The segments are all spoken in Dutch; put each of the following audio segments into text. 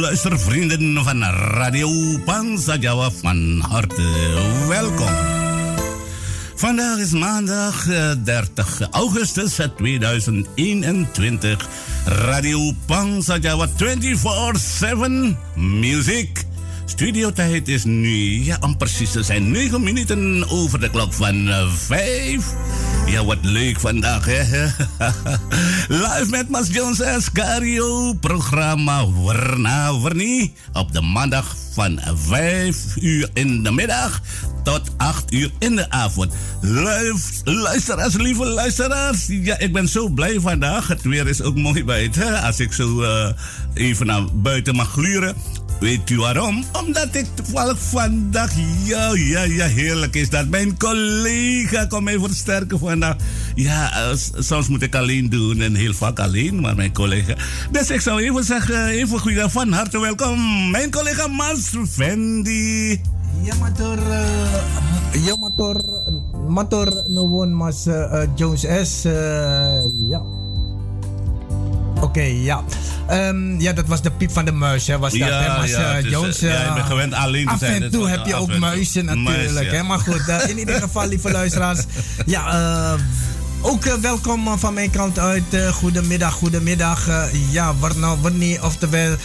Luistervrienden van Radio Bangsa Jawa. Van harte welkom. Vandaag is maandag 30 eh, augustus 2021. Radio Pangsa Jawa 24-7 Music. Studiotijd is nu, ja, om precies te zijn, 9 minuten over de klok van 5. Eh, ja, wat leuk vandaag, hè? Live met Mas Jones Escario, programma Warna Warni. Op de maandag van 5 uur in de middag tot 8 uur in de avond. Luisteraars, lieve luisteraars. Ja, ik ben zo blij vandaag. Het weer is ook mooi buiten. Als ik zo uh, even naar buiten mag gluren. Weet u waarom? Omdat ik toevallig vandaag, ja, ja, ja, heerlijk is dat. Mijn collega komt mij versterken vandaag. Ja, uh, soms moet ik alleen doen en heel vaak alleen, maar mijn collega. Dus ik zou even zeggen, even goeiedag van harte welkom. Mijn collega Mas Fendi. Ja, motor, uh, ja, mas uh, Jones S. Ja. Oké, okay, ja. Um, ja, dat was de piep van de muis, hè, was dat, ja, hè, Mas ja, uh, Jones? Uh, gewend alleen te af zijn. en toe heb je ook muizen natuurlijk, muis, hè. Maar goed, uh, in ieder geval, lieve luisteraars. Ja, uh, ook uh, welkom van mijn kant uit. Uh, goedemiddag, goedemiddag. Uh, ja, wat nou, wanneer, oftewel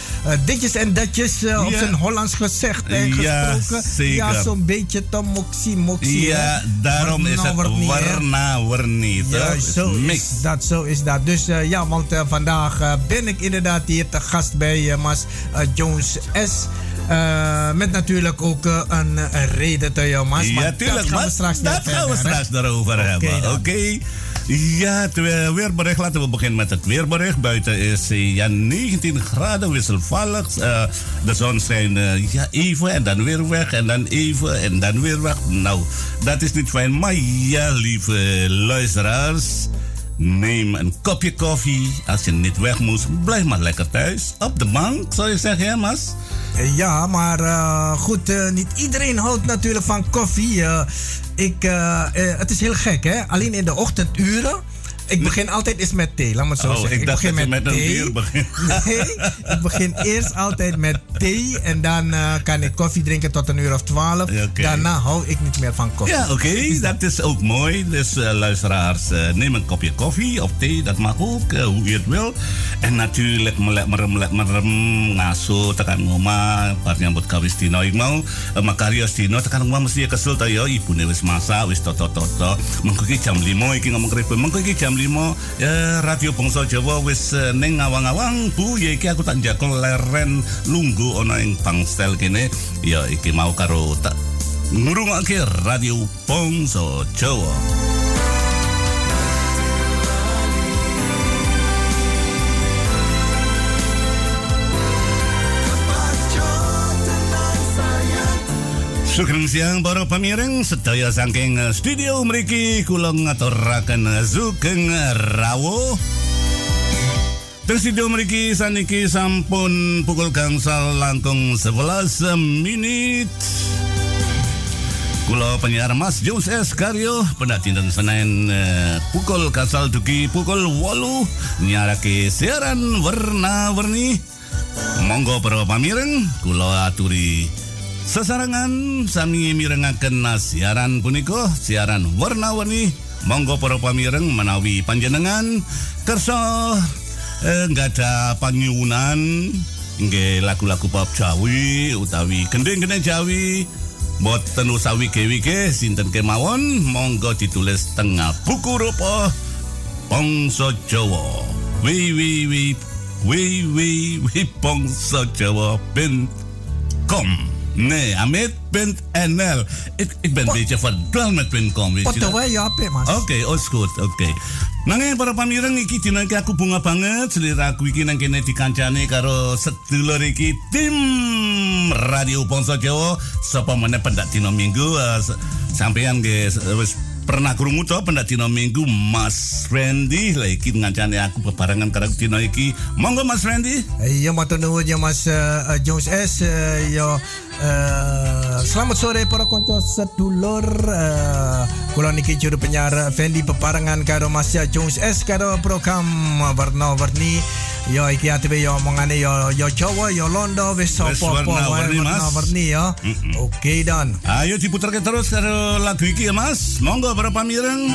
ditjes en datjes op zijn Hollands gezegd en ja, gesproken. Zeker. Ja, zo'n beetje te moxie, moxie. Ja, hè? daarom is het warna, warni. Ja, zo is dat, zo is dat. Dus ja, want vandaag ben ik inderdaad hier te gast bij Mas Jones S. Uh, met natuurlijk ook uh, een, een, reden te jou, Mas. Ja, tuurlijk. Dat gaan we straks, dat gaan we straks daarover okay, hebben. Oké. Okay. Ja, het weerbericht. Laten we beginnen met het weerbericht. Buiten is ja, 19 graden wisselvallig. Uh, de zon schijnt ja, even en dan weer weg. En dan even en dan weer weg. Nou, dat is niet fijn. Maar ja, lieve luisteraars. Neem een kopje koffie. Als je niet weg moest, blijf maar lekker thuis. Op de bank, zou je zeggen, hè, Mas? Ja, maar uh, goed, uh, niet iedereen houdt natuurlijk van koffie. Ik, het is heel gek, hè? Alleen in de ochtenduren. Ik begin altijd eens met thee, laat me zo oh, zeggen. Ik, ik begin met, met thee. een begin. Nee, ik begin eerst altijd met thee en dan uh, kan ik koffie drinken tot een uur of twaalf. Okay. Daarna hou ik niet meer van koffie. Ja, oké, okay. dat is ook mooi. Dus uh, luisteraars, uh, neem een kopje koffie of thee, dat mag ook, hoe je het wil. En natuurlijk, melek merem, melek merem, ngaso, tekan ngoma, parnya buat kawis tino, ik mau, makarios tino, tekan ngoma mesti kesel tayo, ibu wis masa, wis toto-toto, mengkuki jam limo, iki ngomong keripun, mengkuki jam ya radio Bangsa Jawa wis uh, ning awang-awang. Bu ya iki aku tak njakul leren lunggu ana ing bangstel kene. Ya iki mau karo tak ngrungokke radio Bangsa Jawa Sugeng siang para pamireng sedaya saking studio mriki kula ngaturaken sugeng rawuh. Teng studio mriki saniki sampun pukul gangsal langkung 11 menit. Kula penyiar Mas Jones S. Karyo pada dinten Senin pukul kasal dugi pukul 8 nyarake siaran warna-warni. Monggo para pamireng kula aturi Sesarangan sami mirengaken siaran puniko siaran warna-warni. Monggo para pamireng menawi panjenengan. Kersa eh, nggak ada panyunan nggih lagu-lagu pop Jawi utawi gendeng-gendeng Jawi. Boten usawi wike sinten kemawon? Monggo ditulis tengah buku rupa bangsa Jawa. Wi wi Nee, amit.nl. Ik, ik ben een beetje verdwaald met .com, weet je dat? Wat ja, mas. Oké, okay, oh, is goed, oké. Okay. Nanging para pamireng iki dina iki aku bunga banget seliraku iki nang kene dikancane karo sedulur iki tim Radio Ponso Jawa sapa meneh pendak dina Minggu uh, sampean ge wis pernah krungu to pendatino minggu Mas Randy lagi ngancane aku bebarengan karo dino iki. Monggo Mas Randy. Iya matur nuwun ya Mas uh, Jones S uh, yo Uh, selamat sore para konco sedulur uh, kula niki juru penyiar Fendi bebarengan karo Mas Jones S karo program warna warni yo iki atebe yo omongane yo yo Jawa yo Londo wis sapa warna warni Mas. warni yo oke dan. Ayo diputarke terus karo lagu iki ya Mas. Monggo para pamireng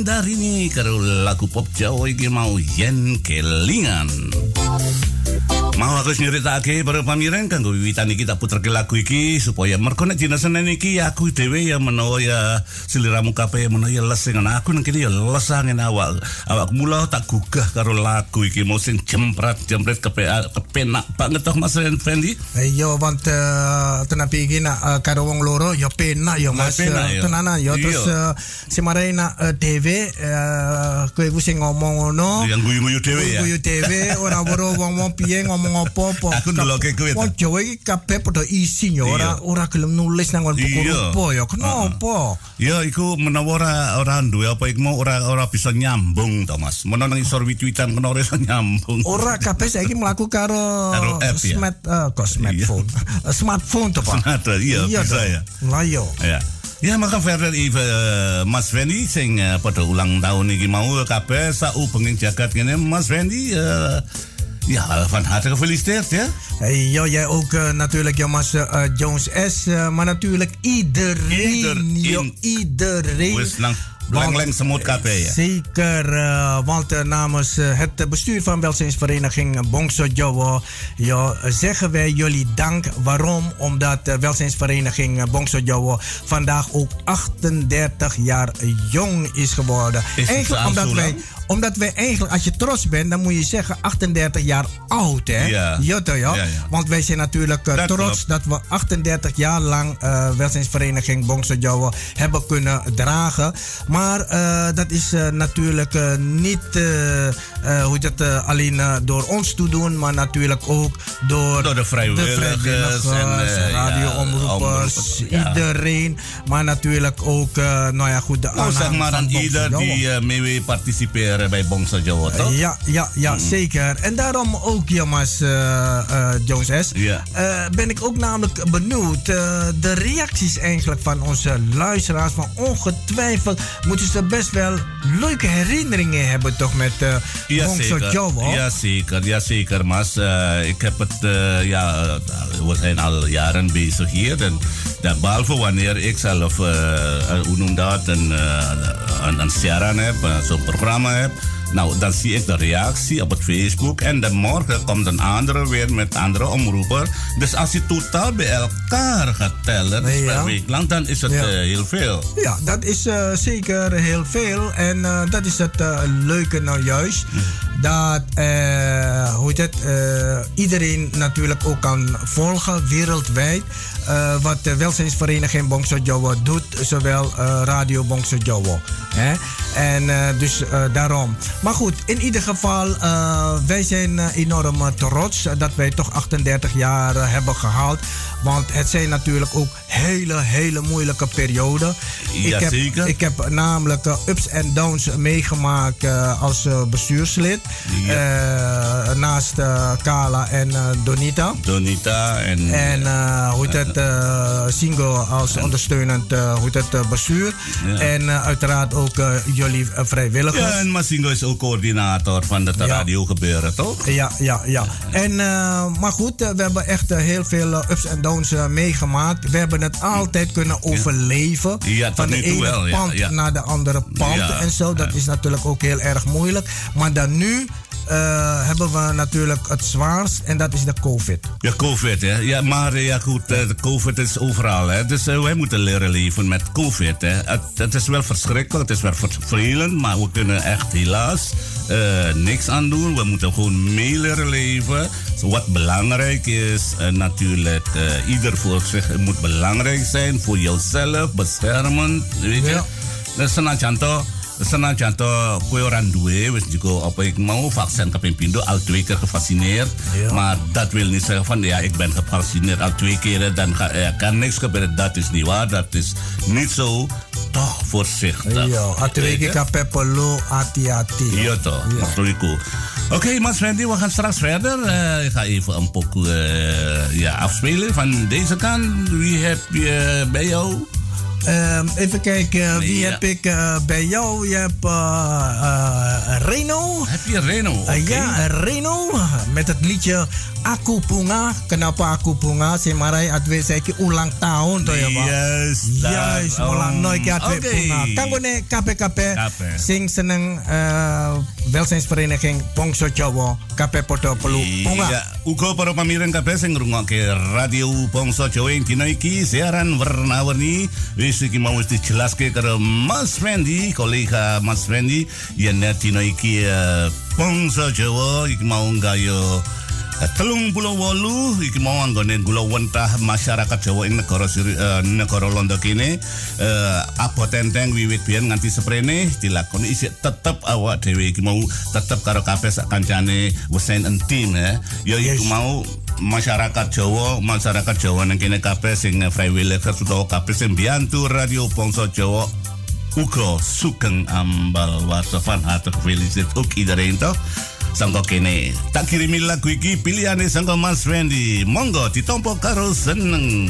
Indahan dari ini karo lagu pop Jawa iki mau yen kelingan. Mau aku nyeritakake para pamireng kanggo wiwitan iki tak puterke lagu iki supaya mergo nek dina Senin iki aku dhewe ya menawa ya seliramu kabeh menawa ya les dengan aku nang kene ya les angin awak. Mula tak gugah karo lagu iki. Mau sing jempret jempret kepe, kepenak banget toh Mas Fendi. Iya want uh, tenapi iki nak uh, karo wong loro ya penak ya Mas. Penak, ya. Tenanan ya terus uh, si marai nak uh, dhewe uh, kowe ku sing ngomong ngono. Yang guyu-guyu dhewe ya. Guyu dhewe ora weruh wong-wong piye ngomong ngopo-opo. Aku ndeloke kowe. Wong Jawa iki kabeh padha isi ya ora ora gelem nulis nang buku rupa ya. Kenapa? Ya iku menawa ora ora duwe apa iku mau ora ora bisa nyambung to Mas. Menawa nang isor wit-witan kena ora iso nyambung. Ora kabeh saiki mlaku karo app, ya? smart uh, kok smartphone. Uh, smartphone to Pak. Smart, iya, bisa ya. Lah yo. Ya. Ya maka Ferrer uh, Mas Fendi sing uh, pada ulang tahun iki mau kabeh sak ubenging jagat kene Mas Fendi uh, Ja, van harte gefeliciteerd, ja? Hey, ja, jij ook uh, natuurlijk, ja, mas, uh, Jones S. Uh, maar natuurlijk iedereen. Iedereen. Ja, iedereen. Wis nang Lang-lang semut. Zeker, uh, want uh, namens uh, het bestuur van welzijnsvereniging Bongso Jawa ja, zeggen wij jullie dank. Waarom? Omdat de welzijnsvereniging Bongso Jawa vandaag ook 38 jaar jong is geworden. Is Eigenlijk omdat wij Omdat wij eigenlijk, als je trots bent, dan moet je zeggen 38 jaar oud, hè? Ja. Ja. Ja, ja. Want wij zijn natuurlijk eh, Dat trots klopt. dat we 38 jaar lang eh welzijnsvereniging Bongso Jouwe hebben kunnen dragen. Maar eh, dat is natuurlijk niet hoe eh, alleen door ons te doen, maar natuurlijk ook door, Door de vrijwilligers en, eh, radioomroepers, ja, omroepers, ja. iedereen. Maar natuurlijk ook, nou ja, goed, de Nou, zeg maar aan ieder die mee wil participeren bij Bongso Jowo, toch? Ja, ja, ja zeker. En daarom ook, jongens, eh, eh, Jones S. Eh, ben ik ook namelijk benieuwd. eh, de reacties eigenlijk van onze luisteraars. Van ongetwijfeld moeten ze best wel leuke herinneringen hebben, toch? Met uh, Ja. Jowo. Ja, zeker. Ja, zeker, Mas. Eh, ik heb het, eh, ja, eh, we zijn al jaren bezig hier. En, ja, behalve wanneer ik zelf, eh, eh, hoe noem dat, een, eh, een, een heb, eh, zo'n programma heb. time. Nou, dan zie ik de reactie op het Facebook. En dan morgen komt een andere weer met andere omroeper. Dus als je totaal bij elkaar gaat tellen, dus Ja. per week lang, dan is het Ja. eh, heel veel. Ja, dat is eh, zeker heel veel. En eh, dat is het leuke nou juist. Dat eh, hoe het, iedereen natuurlijk ook kan volgen wereldwijd. wat de welzijnsvereniging Bongso Jowo doet. Zowel Radio Bongso Jowo. Hè? En dus daarom. Maar goed, in ieder geval, eh, wij zijn eh, enorm trots dat wij toch 38 jaar eh, hebben gehaald. Want het zijn natuurlijk ook hele, hele moeilijke perioden. Ja, ik, heb, zeker. ik heb namelijk eh, ups en downs meegemaakt eh, als eh, bestuurslid. Eh, naast eh, Kala en Donita. Donita en... En hoe heet het, Singo als ondersteunend hoe heet het, bestuur. Ja. En uiteraard ook jullie vrijwilligers. Ja, en Masingo is ook coördinator van het Ja. radiogebeuren, toch? Ja, ja, ja. En, maar goed, we hebben echt heel veel ups en downs eh, meegemaakt. We hebben het altijd kunnen overleven. Ja, van de ene wel, pand naar de andere pand en zo. Dat is natuurlijk ook heel erg moeilijk. Maar dan nu eh, hebben we natuurlijk het zwaarst en dat is de COVID. Ja, COVID, hè. Ja, maar eh, ja, goed, eh, de COVID is overal, hè. Dus wij moeten leren leven met COVID, hè. Het, het is wel verschrikkelijk, het is wel vervelend, maar we kunnen echt helaas niks aan doen. We moeten gewoon mee leren leven. Wat belangrijk is, natuurlijk, ieder voor zich moet belangrijk zijn. Voor jezelf, beschermend, weet je. Ja. Dat een contoh. Kue orang duwe wis juga apa ik mau vaksin al twee keer gevaccineerd. Maar dat wil niet zeggen van ja, ik ben gevaccineerd al twee keer, dan ga, er kan niks gebeuren. Dat is niet waar, dat is niet zo. Toch voorzichtig. Ja, atwege Weet je? kape perlu hati-hati. Ja toch, ja. Rico. Oké, Mas Wendy, we gaan straks verder. Eh, ik ga even een pokoe eh, ja, afspelen van deze kant. Wie heb je bij jou? Ehm, even kijken, wie Ja. heb ik eh, bij jou? Je hebt eh, Reno. Heb je Reno? Eh, ja, Reno met het liedje Aku Punga. Kenapa Aku Punga? Si Marai Adwe Seki ulang tahun toh ya Pak. Yes. Mulang um, nooit Adwe oké. Punga. Kanggo ne KPKP sing seneng eh, welzijnsvereniging Pongso Jawa KP Porto Pelu Punga. Iya, uga para pamireng kabeh sing ngrungokke Radio Bangsa Jawa ing dina iki siaran warna-warni wis iki mau wis dijelaske karo Mas Fendi, kolega Mas Fendi yen dina iki eh, Bangsa Jawa iki mau gayo telung puluh wolu iki mau anggone gula wentah masyarakat Jawa ing negara Siri, eh, negara Londo kene eh, apa wiwit biyen nganti seprene dilakoni isih tetep awak dhewe iki mau tetep karo kabeh sak kancane wesen entim ya ya iku Yes. mau masyarakat Jawa masyarakat Jawa nang kene kabeh sing vrijwilliger utawa kabeh sing biantu radio Bangsa Jawa. Ugo sugeng ambal warsa van harte gefeliciteerd ook iedereen toch Sangko kene tak kirimi lagu iki pilihane sangko Mas Wendy monggo ditompo karo seneng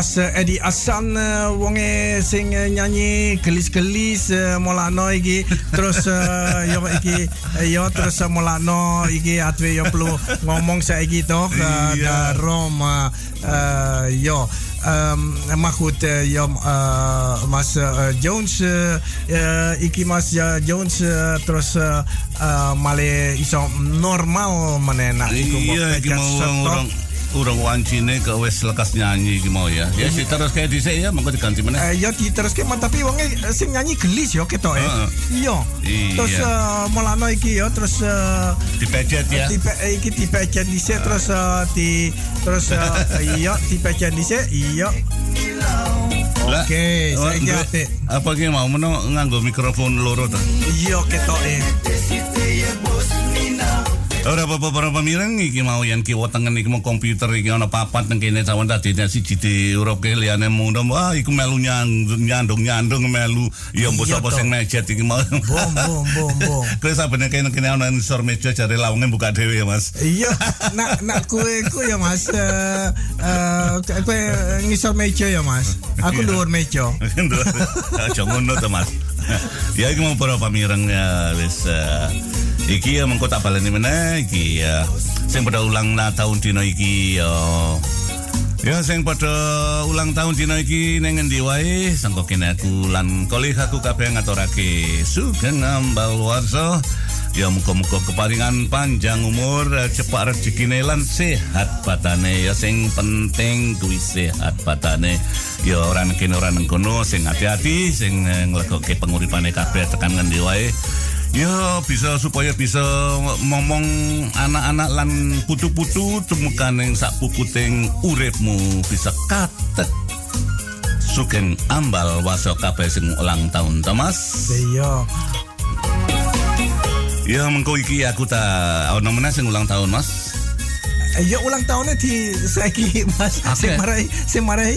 Mas Edi Asan uh, wonge sing uh, nyanyi kelis-kelis uh, molano iki. Terus uh, yo iki uh, yo terus uh, molano iki atwe yo perlu ngomong saiki toh uh, Iya. Rom uh, uh, yo Um, maar goed, uh, ja, uh, Mas uh, Jones, uh, uh, iki Mas uh, Jones uh, terus uh, uh, male iso normal menena Iya, iki mau orang orang wancine ke wes lekas nyanyi iki mau ya. Ya si terus kayak dhisik ya, monggo diganti meneh. Eh, ya diteruske mah tapi wonge eh, sing nyanyi gelis yo ketok eh. Heeh. Iya. Terus uh, molano iki yo terus uh, Dipejet ya. tipe eh, iki dipecet dhisik terus uh, di terus uh, iya dipecet dhisik iya. Oke, saiki duwe- apik. Apa ki mau meno nganggo mikrofon loro ta? Iya ketok eh. Ora apa-apa para pemireng iki mau yang kiwa tengen iki mau komputer iki ana papat nang kene cawan tadi siji diurupke liyane mundem wah iku melu nyandung nyandung melu ya mbok sapa sing mejet iki mau. Bom bom bom bom. Kowe sabene kene kene ana sor meja jare lawenge buka dhewe ya Mas. Iya, nak nak kue kue ya mas. Eh, eh, ngisor meja ya mas. Aku luar meja. Aja ngono to Mas. Ya iki mau para pamireng ya wis eh, iki ya mengko tak baleni meneh iki ya sing pada ulang na tahun dina iki ya Ya sing pada ulang tahun dina iki ning endi wae sangko kene aku lan kolih aku kabeh ngaturake sugeng ambal warsa Ya muka-muka keparingan panjang umur, cepat rezekine lan sehat batane. Ya sing penting kuwi sehat batane. Ya ora nang kene nang kono sing hati-hati sing nglegokke penguripane kabeh tekan ngendi wae. Ya bisa supaya bisa ngomong anak-anak lan putu-putu temukan yang sak puputing uripmu bisa katet. Sugeng ambal waso kabeh sing ulang tahun Thomas. Iya. Ya mengko iki aku tak ana meneh sing ulang tahun Mas. Ya ulang tahunnya di saiki mas. Oke. Sing marai sing marai.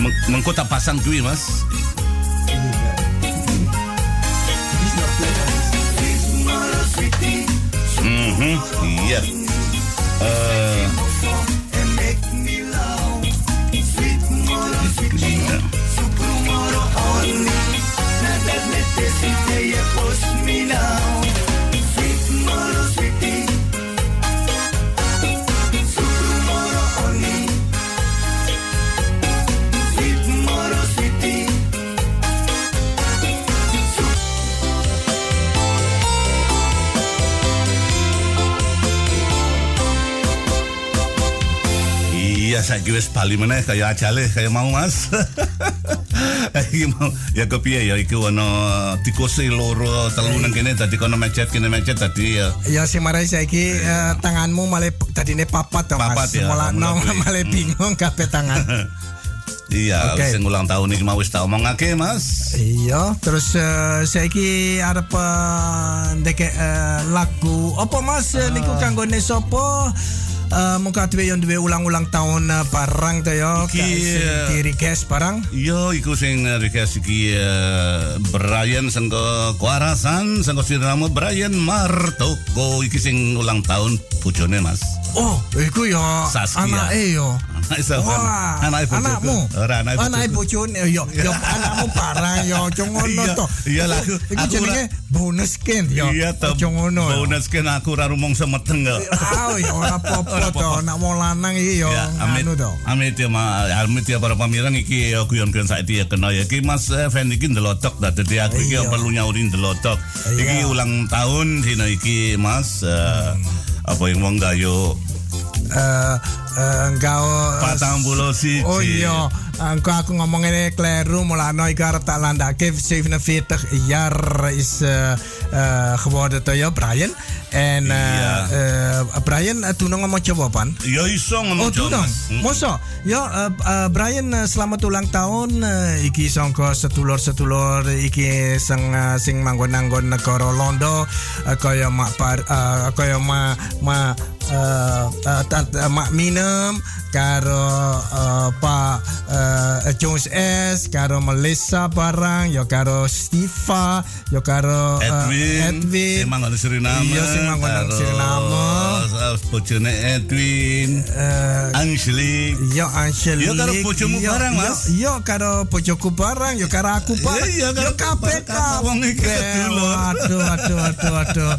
Meng- Mengko tak pasang duit Mas. Угу. Я. Э, Iya, saya wis bali meneh kaya ajale kaya mau Mas. Mau ya kepiye ya iki ono tikuse loro telu nang kene dadi kono mejet kene mejet dadi ya. Ya sing marai saiki eh, tanganmu malah tadine papat to mas. Papat ya, Mulakno mulai. malah bingung kabeh tangan. Iya, Oke. sing ulang tahun iki mau wis tak omongake Mas. Iya, terus uh, saiki arep uh, ndeke eh, lagu apa Mas uh. niku kanggone sapa? Uh, muka dhewe yo duwe ulang-ulang tahun uh, to yo Iki, Sing eh, di request barang. Iya, iku sing request iki eh, Brian sangko Kuarasan sangko Siramo Brian Martoko iki sing ulang tahun bojone Mas. Oh, iku yo Saskia. anake yo. Wah, anak ibu anakmu. Ora anak ibu. Anake bojone yo yo anakmu parang yo aja ngono Iya, to. iya lah, aku- aku jenenge bonus skin yo. Iya to. Yo. Bonus kan aku ora rumong semeteng kok. Ah, ya ora to. Nak wong lanang iki yo Ya, amit, anu to. amit ya ma, amit ya para pamirang iki ya guyon-guyon saiki ya kena ya. Iki Mas Fendi iki ndelotok dah dadi aku iki Iya. perlu nyaurin ndelotok. Iki Iya. ulang tahun dina iki Mas eh, apa yang wong gayo Eh eh, engkau eh, patang puluh siji. Oh iya, engko aku ngomong ini kleru mulano ik arep tak landake 47 jaar is eh, eh, geworden to ya Brian. En Iya. eh, Brian eh, toen ngomong jawaban. Ya iso ngomong Oh, doe dan. Mas. Mm. Moso. Ya, eh, eh, Brian, eh, selamat ulang tahun. Eh, iki sangka setulur-setulur iki sing eh, sing manggon-anggon negara Londo Eh, kaya mak par eh, kaya ma ma tant- eh, mak karo eh, Pak eh, Jones S karo Melissa barang ya karo Stiva ya karo eh, Edwin, Edwin sing manggon Suriname. Iya, sing manggon Suriname. Bojone Edwin, Angelique. Yo Angelique. Yo karo bojomu Yo- barang, Mas. Yo, yo karo bojoku barang, yo karo aku barang. Iya, yo kabeh karo wong iki. Aduh, aduh, aduh, aduh.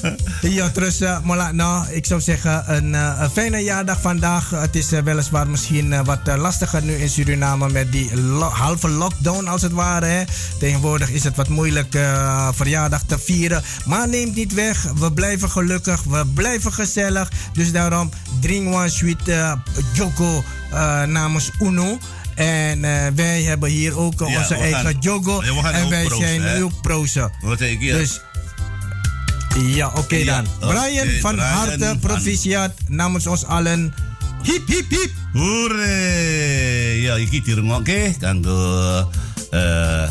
Iya, terus uh, Molakno, ik zou zeggen een, uh, een fijne jaardag vandaag. Het is uh, weliswaar misschien uh, wat lastiger nu in Suriname met die lo- halve lockdown als het ware. Hè. Tegenwoordig is het wat moeilijk uh, verjaardag te vieren. Maar neemt niet weg, we blijven gelukkig, we blijven gezellig. Dus daarom drink one sweet uh, Joko uh, namens Uno. En uh, wij hebben hier ook uh, onze eigen gaan- Jogo. En wij zijn ook prozen. Wat ik hier. Dus ja, oké Ja, dan. oké, Brian, van Brian harte van- proficiat namens ons allen. Hip, hip, hip. Hore, ya iki dirungokke kanggo eh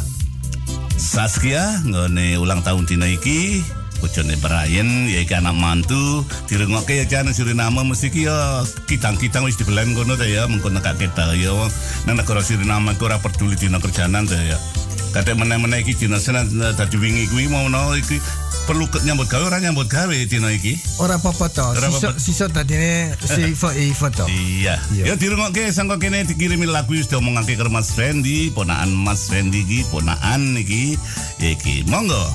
Saskia nggone ulang tahun dina iki. Bojone Brian ya iki anak mantu dirungokke ya jan Suriname mesti ki ya kitang-kitang wis dibelen kono ta ya mengko nekake ta ya nang negara Suriname ora peduli dina kerjanan ta ya. Kadek meneh-meneh iki dina Senin dadi wingi kuwi mau no iki perlu nyambut gawe ora nyambut gawe dina iki. Ora apa-apa to. Sisa, sisa tadi Siva Eva to. Iya. Ya dirungokke sangko kene dikirimi lagu wis diomongake karo Mas Fendi, ponakan Mas Fendi iki, ponakan iki iki. Monggo.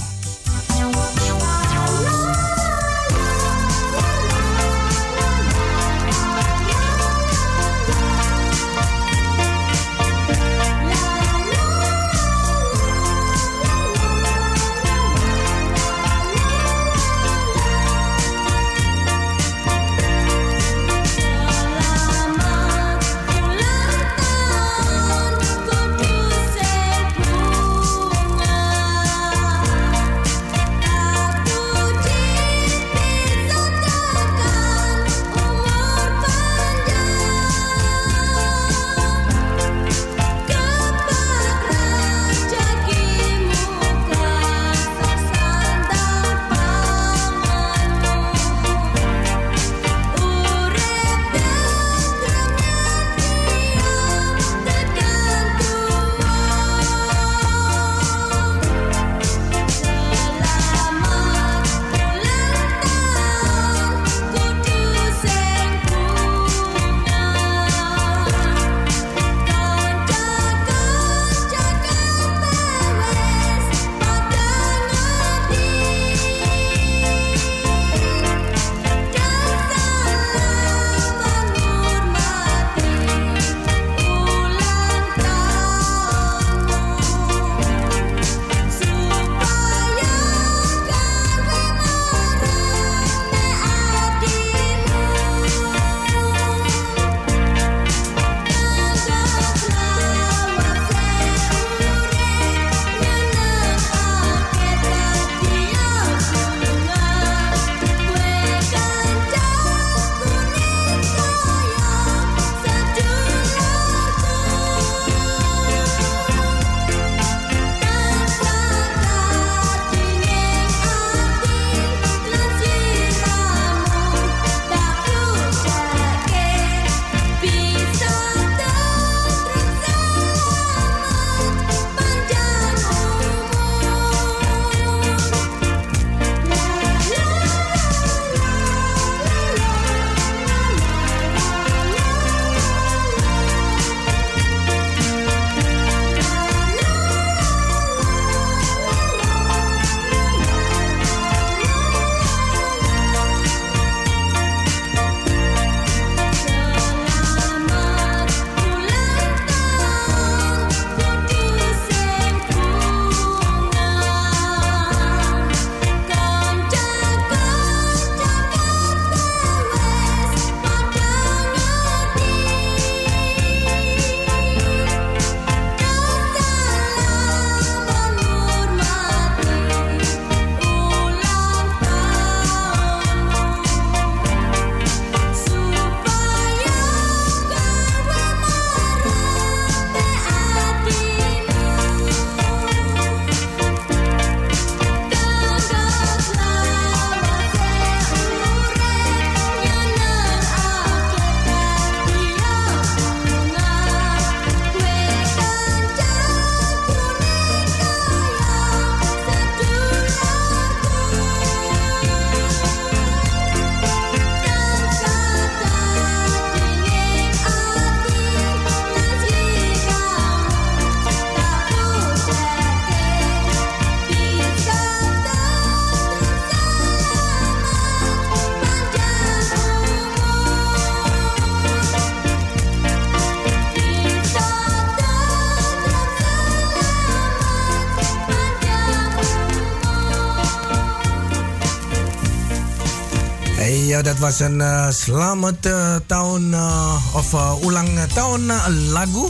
Dat was een eh, selamat eh, tahun eh, of ulang tahun eh, lagu.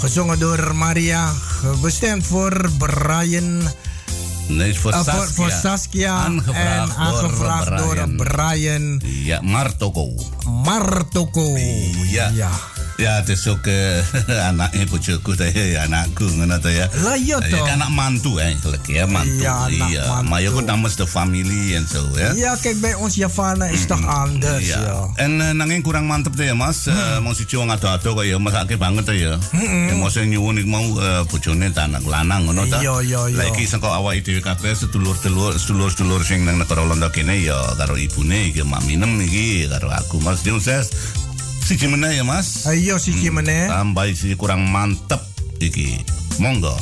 Gezongen door Maria, bestemd voor Brian. Nee, voor Saskia. voor, voor Saskia Aangevraagd en aangevraagd door, door Brian Ja, Martoko. Martoko. Ja. ja. Is ook eh, anaknya bojoku saya, anakku ngono to ya. Lah iya Ya, toh. kan anak mantu eigenlijk ya, mantu. Iya, anak mantu. Maar je goed namens de familie en zo ya. Ja, kijk, bij ons Javana is toch anders, Iya. ja. En eh, nanging kurang mantep tuh ya mas, Eh, mau si wong ado-ado kok ya masake banget tuh ya. Ya mau saya nyuwun iku mau eh, bojone ta lanang ngono ta. Iya, iya, iya. Lah iki saka awake dhewe kabeh sedulur-sedulur sedulur-sedulur sing nang negara Londo kene ya karo ibune iki mak minem iki karo aku Mas Joses. Siji meneh ya Mas. Ayo si Cimene. Tambah isi kurang mantep iki. Monggo.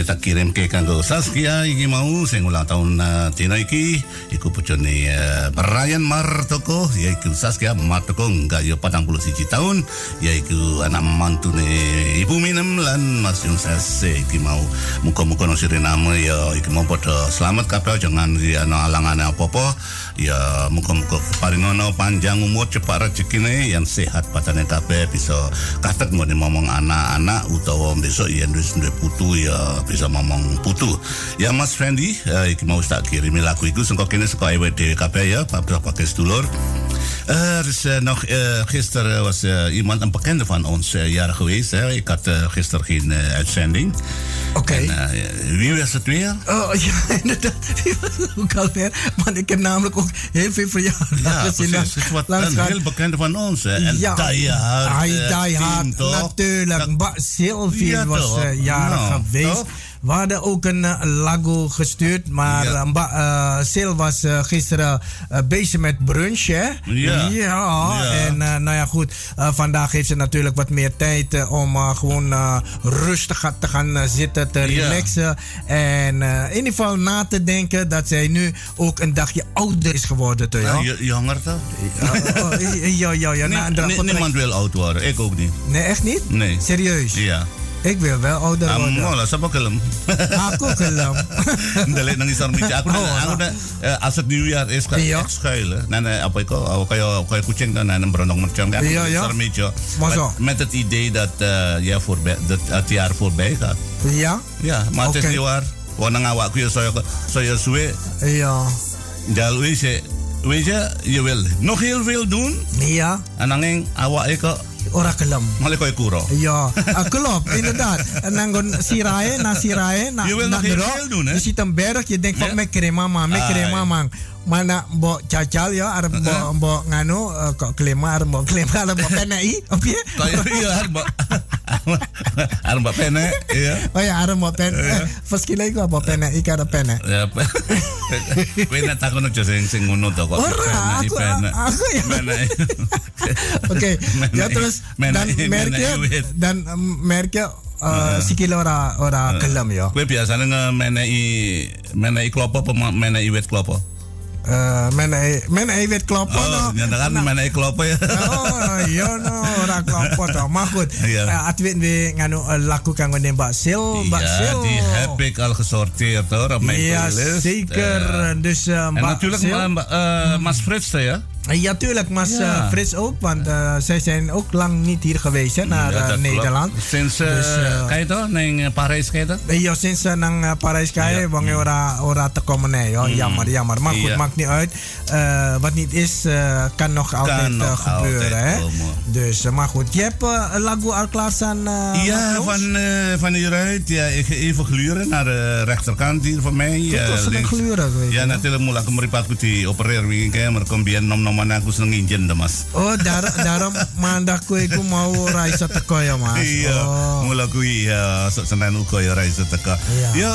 Tak kirim ke kanggo Saskia iki mau sing ulang tahun uh, Tina iki iku pucune uh, Brian Martoko yaiku Saskia Martoko enggak yo 41 tahun yaiku anak mantune Ibu Minem lan Mas Yung Sase iki mau muka-muka no nama ya iki mau pada selamat kabeh jangan di ana alangan apa-apa ya muka-muka paringono panjang umur cepat rezekine yang sehat patane kabeh bisa katet mau ngomong anak-anak utawa besok wis duwe putu ya bisa ngomong putu. Ya Mas Fendi eh, iki mau tak kirimi lagu iku sengko kene saka EWD kabeh ya Pak pakai sedulur Er is eh, nog, eh, gisteren was eh, iemand, een bekende van ons, eh, jarig geweest. Hè? Ik had eh, gisteren geen eh, uitzending. Oké. Eh, wie was het weer? Oh ja, inderdaad. Ook alweer. Want ik heb namelijk ook heel veel verjaardagen Ja, gezien. precies. Het is wat een heel bekende van ons. Hè? En ja, Die Hard. Eh, Die Hard, natuurlijk. Dat- Sylvie Ja, was eh, jarig Nou, geweest. toch? We hadden ook een eh, lago gestuurd, maar Ja. eh, eh, Sil was gisteren bezig met brunch, hè? Ja. Ja, en nou ja, goed. vandaag heeft ze natuurlijk wat meer tijd om gewoon rustig te gaan zitten, te relaxen. En in ieder geval na te denken dat zij nu ook een dagje ouder is geworden, toch? Ja, Ja, jonger toch? ja, ja. ja. Niemand wil oud worden. Ik ook niet. Nee, echt niet? Nee. Serieus? Ja. Ik wil wel ouder Ah, worden. mola, sa kelem. Aku kelam. Dali nang isang. Aku, Oh, na, aku na, als het nieuwjaar is, Iya. ik schuilen. Na, na, apa iko, ako kayo, kayo kucing dan, na, na, brandong Iya, na ja. isang zo. Met, het idee dat, eh, ja, voorbij, dat het jaar voorbij gaat. Ja? Ja, maar het is niet waar. Wanneer awak ku ya saya saya suwe Ja. dal weet je weet je je wil nog heel veel doen Ja. en dan awak iko Ora kelam. malah koy kuro. Ja, ah, klopt, inderdaad. En dan gaan sirae, na sirae, na Je wil na nog heel dero. veel doen, hè? Je ziet een berg, je denkt van, me krema man, me Ah, krema ja. man. mana mbok cacal ya arep mbok uh -huh. mbok nganu uh, kok klema arep mbok klema arep mbok penei opo oh, kaya iya arep mbok arep mbok pene iya. Oh ya arep mbok pene pas iya. eh, kila iku apa? Pene iki arep pene ya kowe nek takon aja sing sing ngono to kok. Ora aku aku ya. Oke ya terus dan merke ya, dan merke ya, Uh, uh, sikile ora ora uh, kelam ya. Kowe biasane ngemenehi menehi klopo apa menehi wit klopo? Eh, menai menai wit klopo Oh, no. nyatakan menei klopo ya. Oh, iya no, ora klopo to. Mahfud. Iya. Eh, Atwit we eh, laku kanggo Mbak Sil, Mbak Ja, die heb ik al gesorteerd hoor op mijn Ja, playlist. zeker. Eh, dus eh, en natuurlijk ma- eh, Mas Frits, ja? Ja, tuurlijk, Mas Ja. eh, Frits ook. Want eh, zij zijn ook lang niet hier geweest hè, naar Ja, eh. Nederland. Sinds, eh Dus, eh, toch, naar Parijs toch? Ja, sinds uh, nang uh, Parijs kaya, Ja. ora ora te komen nee, joh. Jammer, jammer. Maar goed, Ja. maakt niet uit. Eh, wat niet is, eh, kan nog altijd nog eh, gebeuren, altijd hè. komen. Dus, eh, maar goed. Je hebt eh, lagu al klaarstaan, eh, Ja, van, eh, van hieruit. Ja, ik ga even gluren naar de rechterkant hier van mij. Eh, was links. gluren geweest, Ja, natuurlijk moet ik meripat ku di operer wingi kaya nom-noman aku seneng injen dah, Mas. Oh, dar daarom maandag ko iku mau reis teko ya, Mas. Iya, Oh. mula kuwi ya sok Senin uga ya iso. Iya. Ya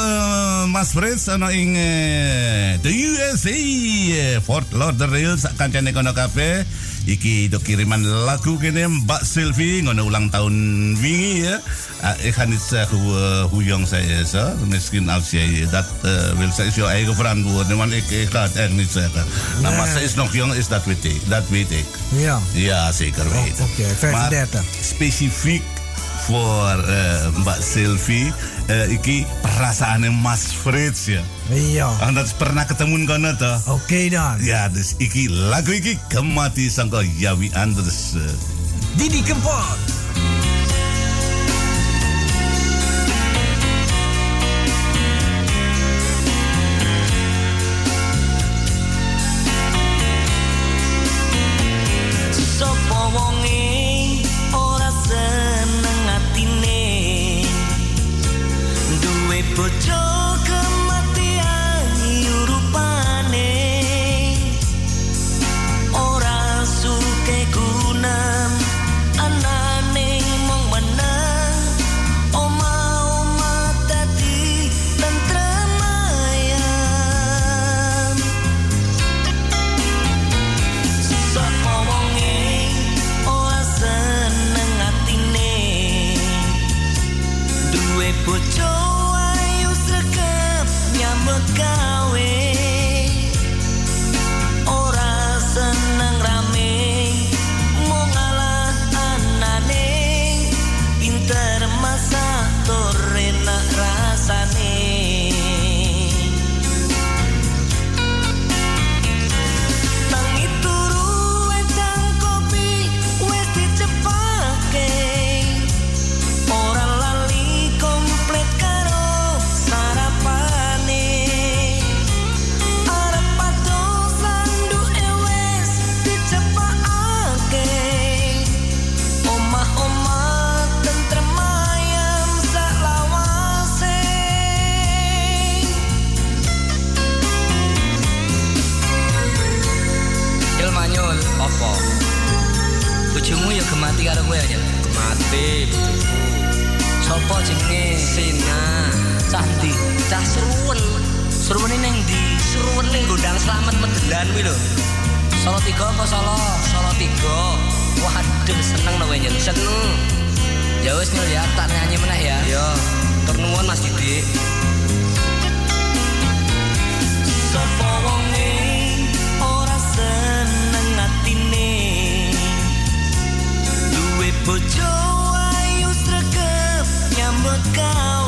Mas Fritz ana ing eh, the USA eh, Fort Lauderdale sak kancane kono kabeh. Iki do kiriman lagu kene Mbak Sylvie ngono ulang tahun wingi ya. Uh, ik ga niet zeggen hoe, hoe jong zij is. Hè? Misschien als jij dat eh, wil zeggen, is jouw eigen verantwoording. Want ik, ik ga het echt niet zeggen. Nou, maar Nee. zij is nog jong, is dat weet ik. Dat weet ik. Ja. Ja, zeker weten. oké, 35. Maar specifiek voor eh, Mbak Sylvie, eh iki perasaan Mas Frits ya. Ja. Anda pernah ketemu kono toh? Oké dan. Ya, dus iki lagu iki kemati sangka Yawi Anders. eh. Didi Kempot. Ya wis Nyul ya, tak nyanyi meneh ya. Ya. Tur nuwun Mas Didik. Sopo wonge ora seneng atine Duwe bojo ayu sregep nyambut gawe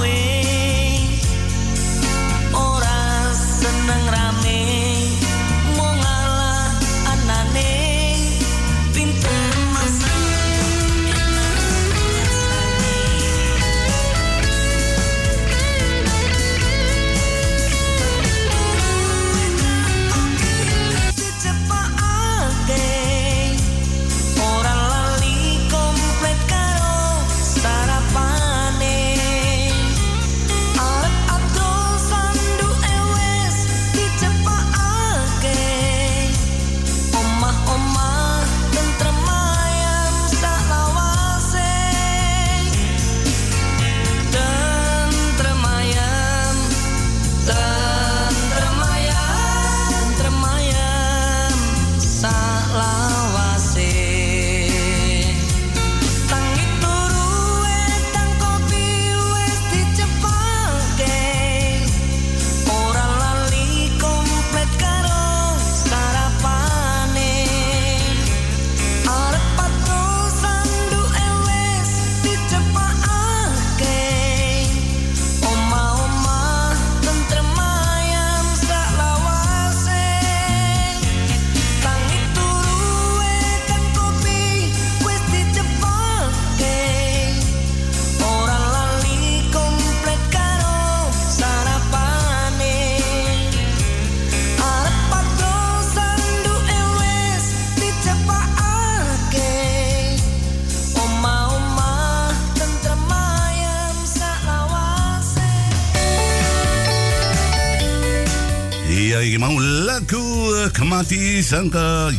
Kemati Sangka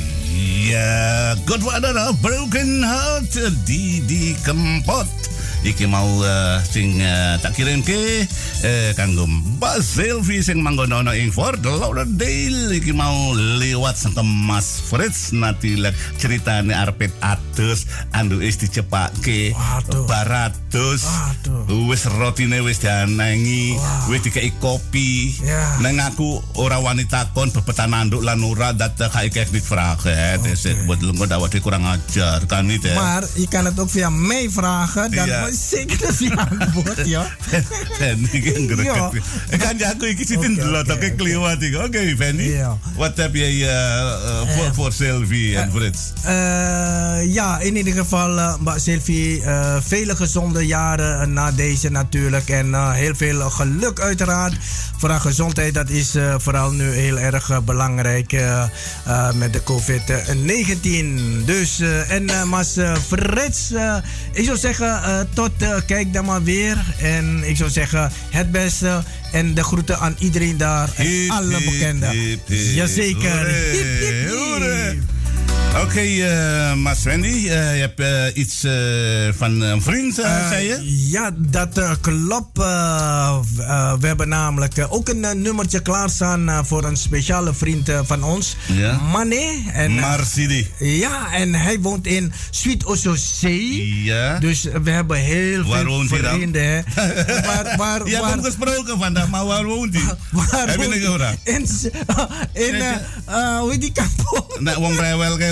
Ya, Godfather of Broken Heart Didi Kempot. Iki mau eh, sing eh, tak kirim ke eh, kanggo Mbak Selvi sing manggon ana ing Fort Lauderdale iki mau liwat sangka Mas Fritz natilek ceritane arpet atus andu is dicepake baratus wis rotine wis dianengi wis dikei kopi Ya. Neng aku ora wanita kon bebetan nanduk lan ora dat kai kek vragen. Is het buat lu dat wat kurang ajar kan niet hè. Maar je kan het ook via mij vragen. Dan zeker dat je antwoord, ja. Ben ik Ja. ingerukt. Ik kan aku iki zit in de lot kliwat ik. Oké, Fanny. Wat heb jij eh, eh, voor voor Sylvie en Frits? Eh, ja, in ieder geval, eh Sylvie, eh, vele gezonde jaren eh, na deze natuurlijk. En eh, heel veel geluk uiteraard. Voor haar gezondheid, dat is eh, vooral nu heel erg eh, belangrijk eh, eh, met de COVID-19. Dus, eh, en Mas eh, Frits, eh, ik zou zeggen, eh, tot eh, kijk dan maar weer. En ik zou zeggen, het beste. En de groeten aan iedereen daar. En alle bekenden. Jazeker. Hoera, Hip, hip, hip. Oké, eh, Mas Wendy, eh, je hebt eh, iets eh, van een vriend, eh, Eh, zei je? Ja, dat eh, klopt. Eh, eh, we hebben namelijk eh, ook een eh, nummertje klaarstaan eh, voor een speciale vriend eh, van ons. Ja. Mane. En, eh, Marsidi. ja, en hij woont in Sweet Ososee. Ja. Dus eh, we hebben heel Waar veel woont hij dan? vrienden. hè. waar, waar, Je hebt waar, hem gesproken vandaag, maar waar woont hij? waar Heb je woont niet hij? gevraagd? In, in eh, eh, hoe heet die kampong? Nee,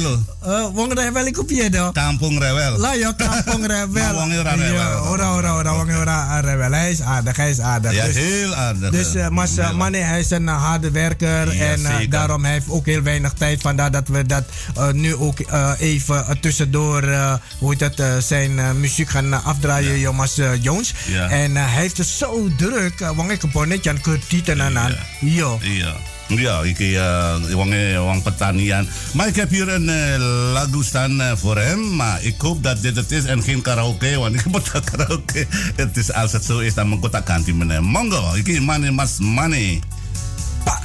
rewel. Uh, wong rewel ik op je dan. Kampung rewel. Lah ya kampung. Maar wong ora rebel. Ja, ora ora ora wong ora rebel. Hij is aardig, hij is aardig. Ja, dus heel aardig. dus eh, Mas eh, hij is een eh, harde werker. Ja, en eh, daarom heeft ook heel weinig tijd. Vandaar dat we dat eh, nu ook eh, even eh, tussendoor, eh, hoe heet dat, eh, zijn eh, muziek gaan eh, afdraaien, ja. Mas eh, Jones. Ja. En eh, hij heeft het zo druk. uh, wong ik een net aan kutieten en aan. Ja. Iya. Ja, ik uh, wong, eh, wong pertanian. Heb hier een eh, lagu staan eh, voor hem. Maar ik hoop dat dit het is en geen karaoke. Want ik moet dat karaoke. Het is, het zo is, moet ik dat ganti meneer. Mongo, ik money mas money. Pak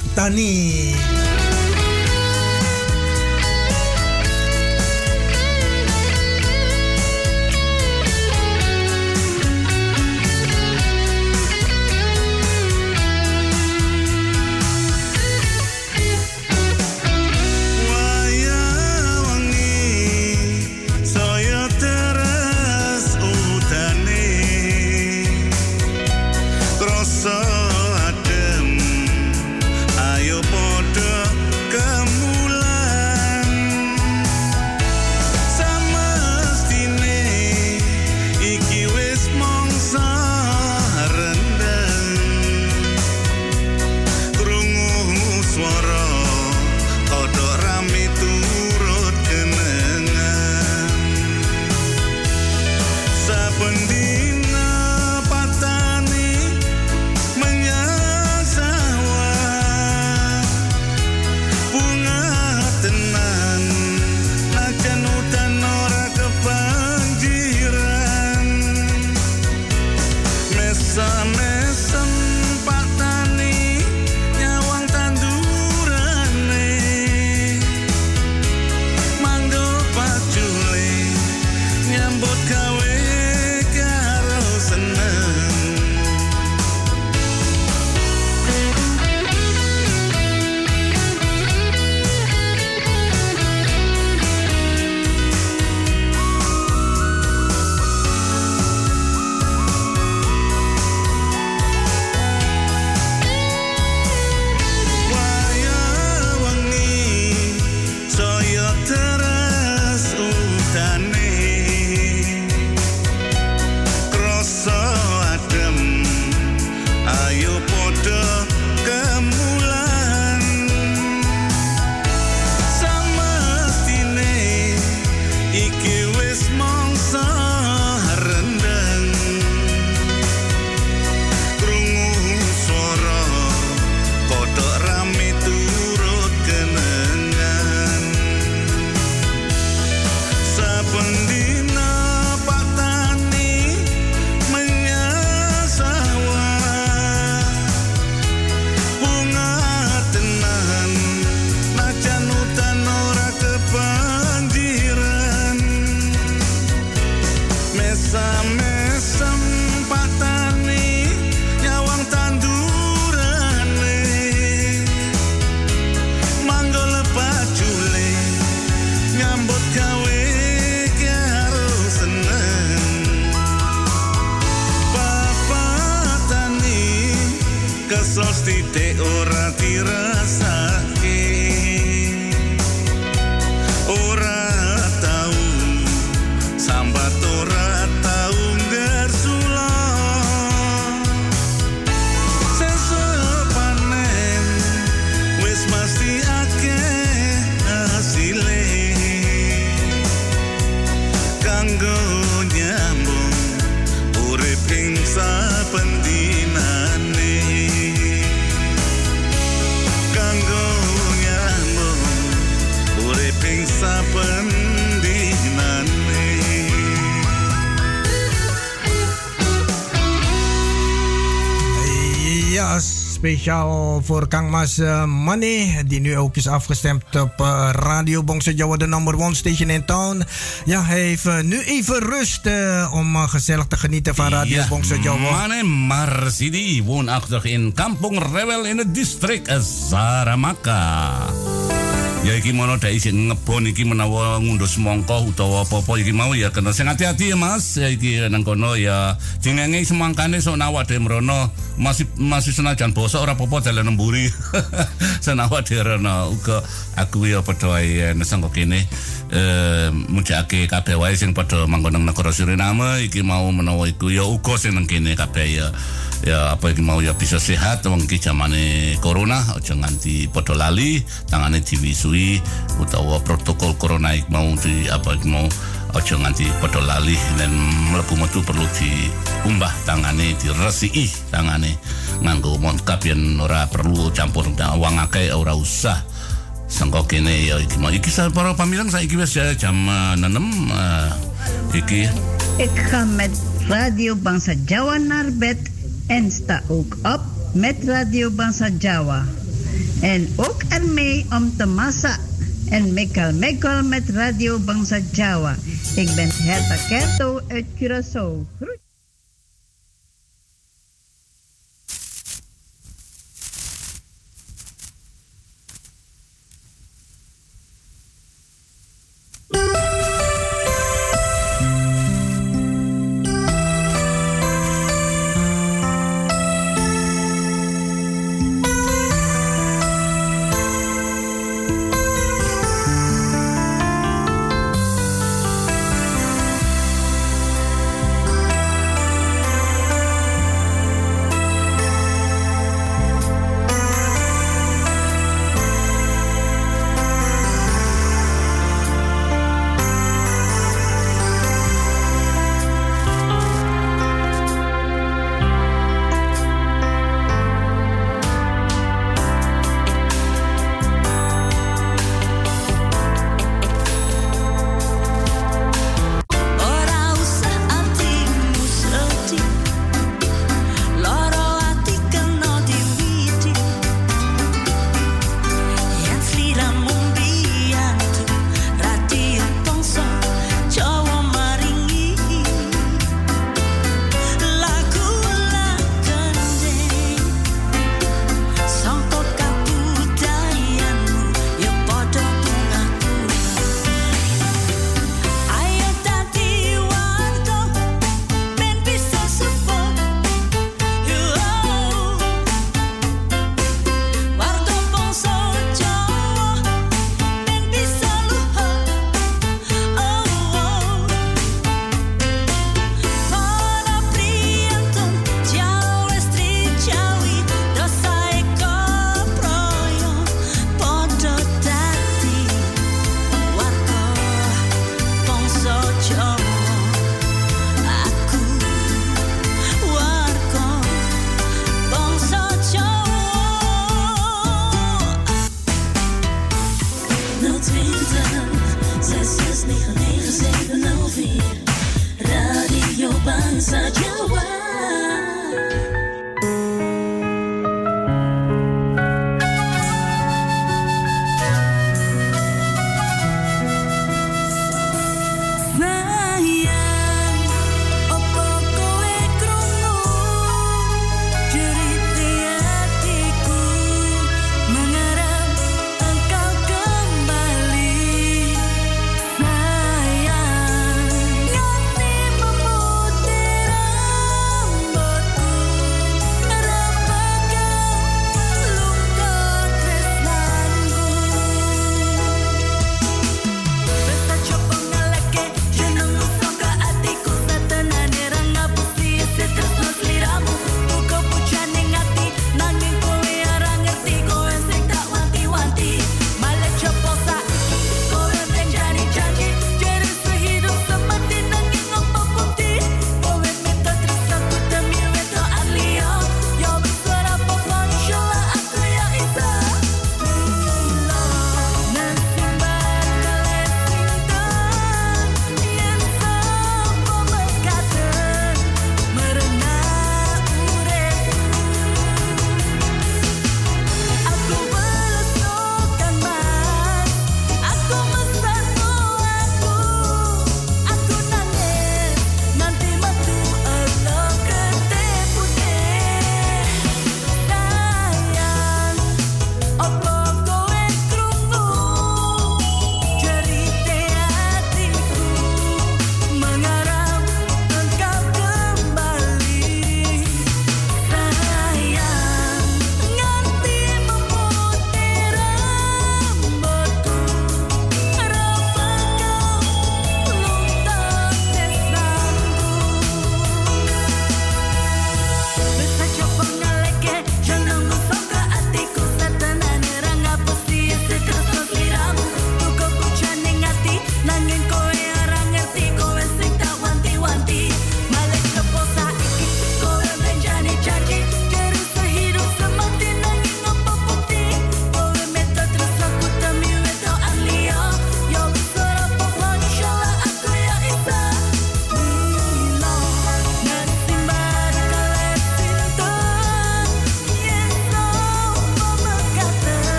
speciaal voor Kang Mas uh, Money, die nu ook is afgestemd op uh, Radio Bongse Jawa, de number one station in town. Ja, hij heeft uh, nu even rust om gezellig te genieten van Radio ja, Bongse Jawa. Mane Marsidi, woonachtig in Kampong Rewel in het district Saramaka. Ya iki mono dai sing ngebon iki menawa ngunduh semangka utawa apa-apa iki mau ya kena. Sing hati-hati ya Mas. Ya iki nang kono ya dingenge semangkane sok nawak dhewe mrono. Masih masih senajan bosok ora apa-apa dalan mburi senawak dhewe rono uga aku ya padha ae nesang kene eh mujake kabeh wae sing padha manggon nang negara Suriname iki mau menawa iku ya uga sing nang kene kabeh ya ya apa iki mau ya bisa sehat. Wong iki zamane corona aja nganti padha lali tangane diwisui utawa protokol corona iki mau di apa iki mau aja nganti padha lali. Dan mlebu metu perlu diumbah tangane diresiki tangane nganggo monkap yen ora perlu campur wong akeh ora usah sangko kene ya iki mau iki para pamilang saiki wis jam 6 uh, iki Ik ga met Radio Bangsa Jawa naar bed en sta ook op met Radio Bangsa Jawa. En ook ermee om te massa en mekal mekal met Radio Bangsa Jawa. Ik ben Herta Kerto uit Curaçao. Groet.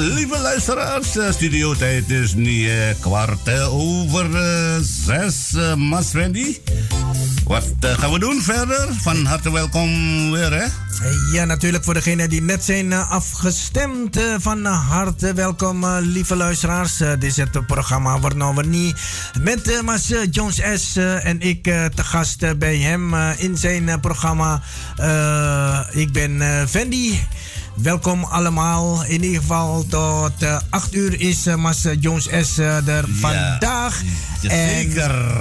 Lieve luisteraars, eh, studiotijd is nu eh, kwart eh, over zes, eh, Mas Wendy. Wat gaan we doen verder? Van harte welkom weer, hè? Ja, natuurlijk voor degenen die net zijn afgestemd. Van harte welkom, lieve luisteraars. Dit is het programma Waarna we niet met Mas Jones S. en ik te gast bij hem in zijn programma. Ik ben Fendi. Welkom allemaal. In ieder geval tot eh 8 uur is eh, Mas eh, Jones S. eh, er vandaag. En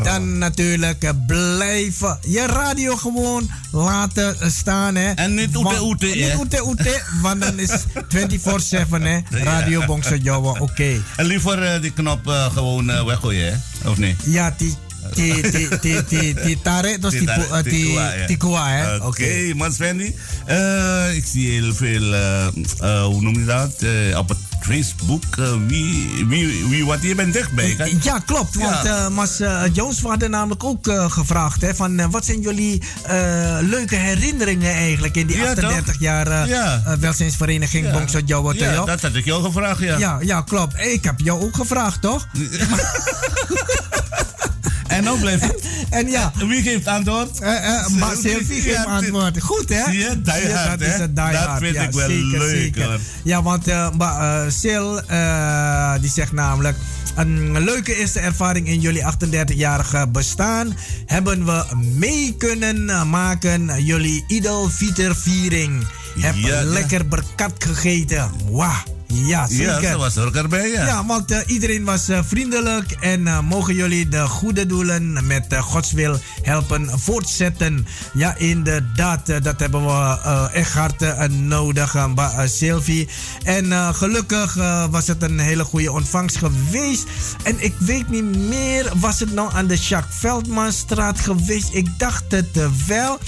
dan natuurlijk eh, blijven je radio gewoon laten eh, staan. Hè. En niet oete oete, Niet oete oete, want dan is 24-7 hè. Radio Ja. Bongso Jawa, oké. En liever eh, die knop eh, gewoon eh, weggooien, hè? Of niet? Ja, die, die, die, die, die, die tarik, dus die, tarik, pu- eh, hè. Oké, Oké. Mans Wendy. Eh, ik zie heel veel, eh, eh, hoe noem je dat? Eh, op het Facebook. eh, wie, wie, wie, wat je bent dichtbij. Ja, klopt. Want eh, Mas eh, Jones, we hadden namelijk ook gevraagd: hè, van, wat zijn jullie leuke herinneringen eigenlijk in die Ja, 38 toch? jaar Ja. welzijnsvereniging Ja. Bongso Jawa Ja, dat had ik jou gevraagd, ja. Ja, ja, klopt. Ik heb jou ook gevraagd, toch? En nou blijft het. En ja, Wie geeft antwoord? Maar Sylvie geeft antwoord. Goed, hè? Ja, hard, dat is een die Dat hard. vind ja, ik wel zeker, leuk, zeker. Ja, want maar, Sil, eh, die zegt namelijk... Een leuke eerste ervaring in jullie 38-jarige bestaan... hebben we mee kunnen maken jullie Idol-Vieter-viering. Heb Ja, ja. lekker berkat gegeten. Wauw. Ja, zeker. Ja, ze was er ook erbij, ja. Ja, want eh, iedereen was eh, vriendelijk en eh, mogen jullie de goede doelen met Gods wil helpen voortzetten. Ja, inderdaad, dat hebben we echt hard nodig, Sylvie. En gelukkig was het een hele goede ontvangst geweest. En ik weet niet meer, was het nou aan de Jacques Veldmanstraat geweest? Ik dacht het wel.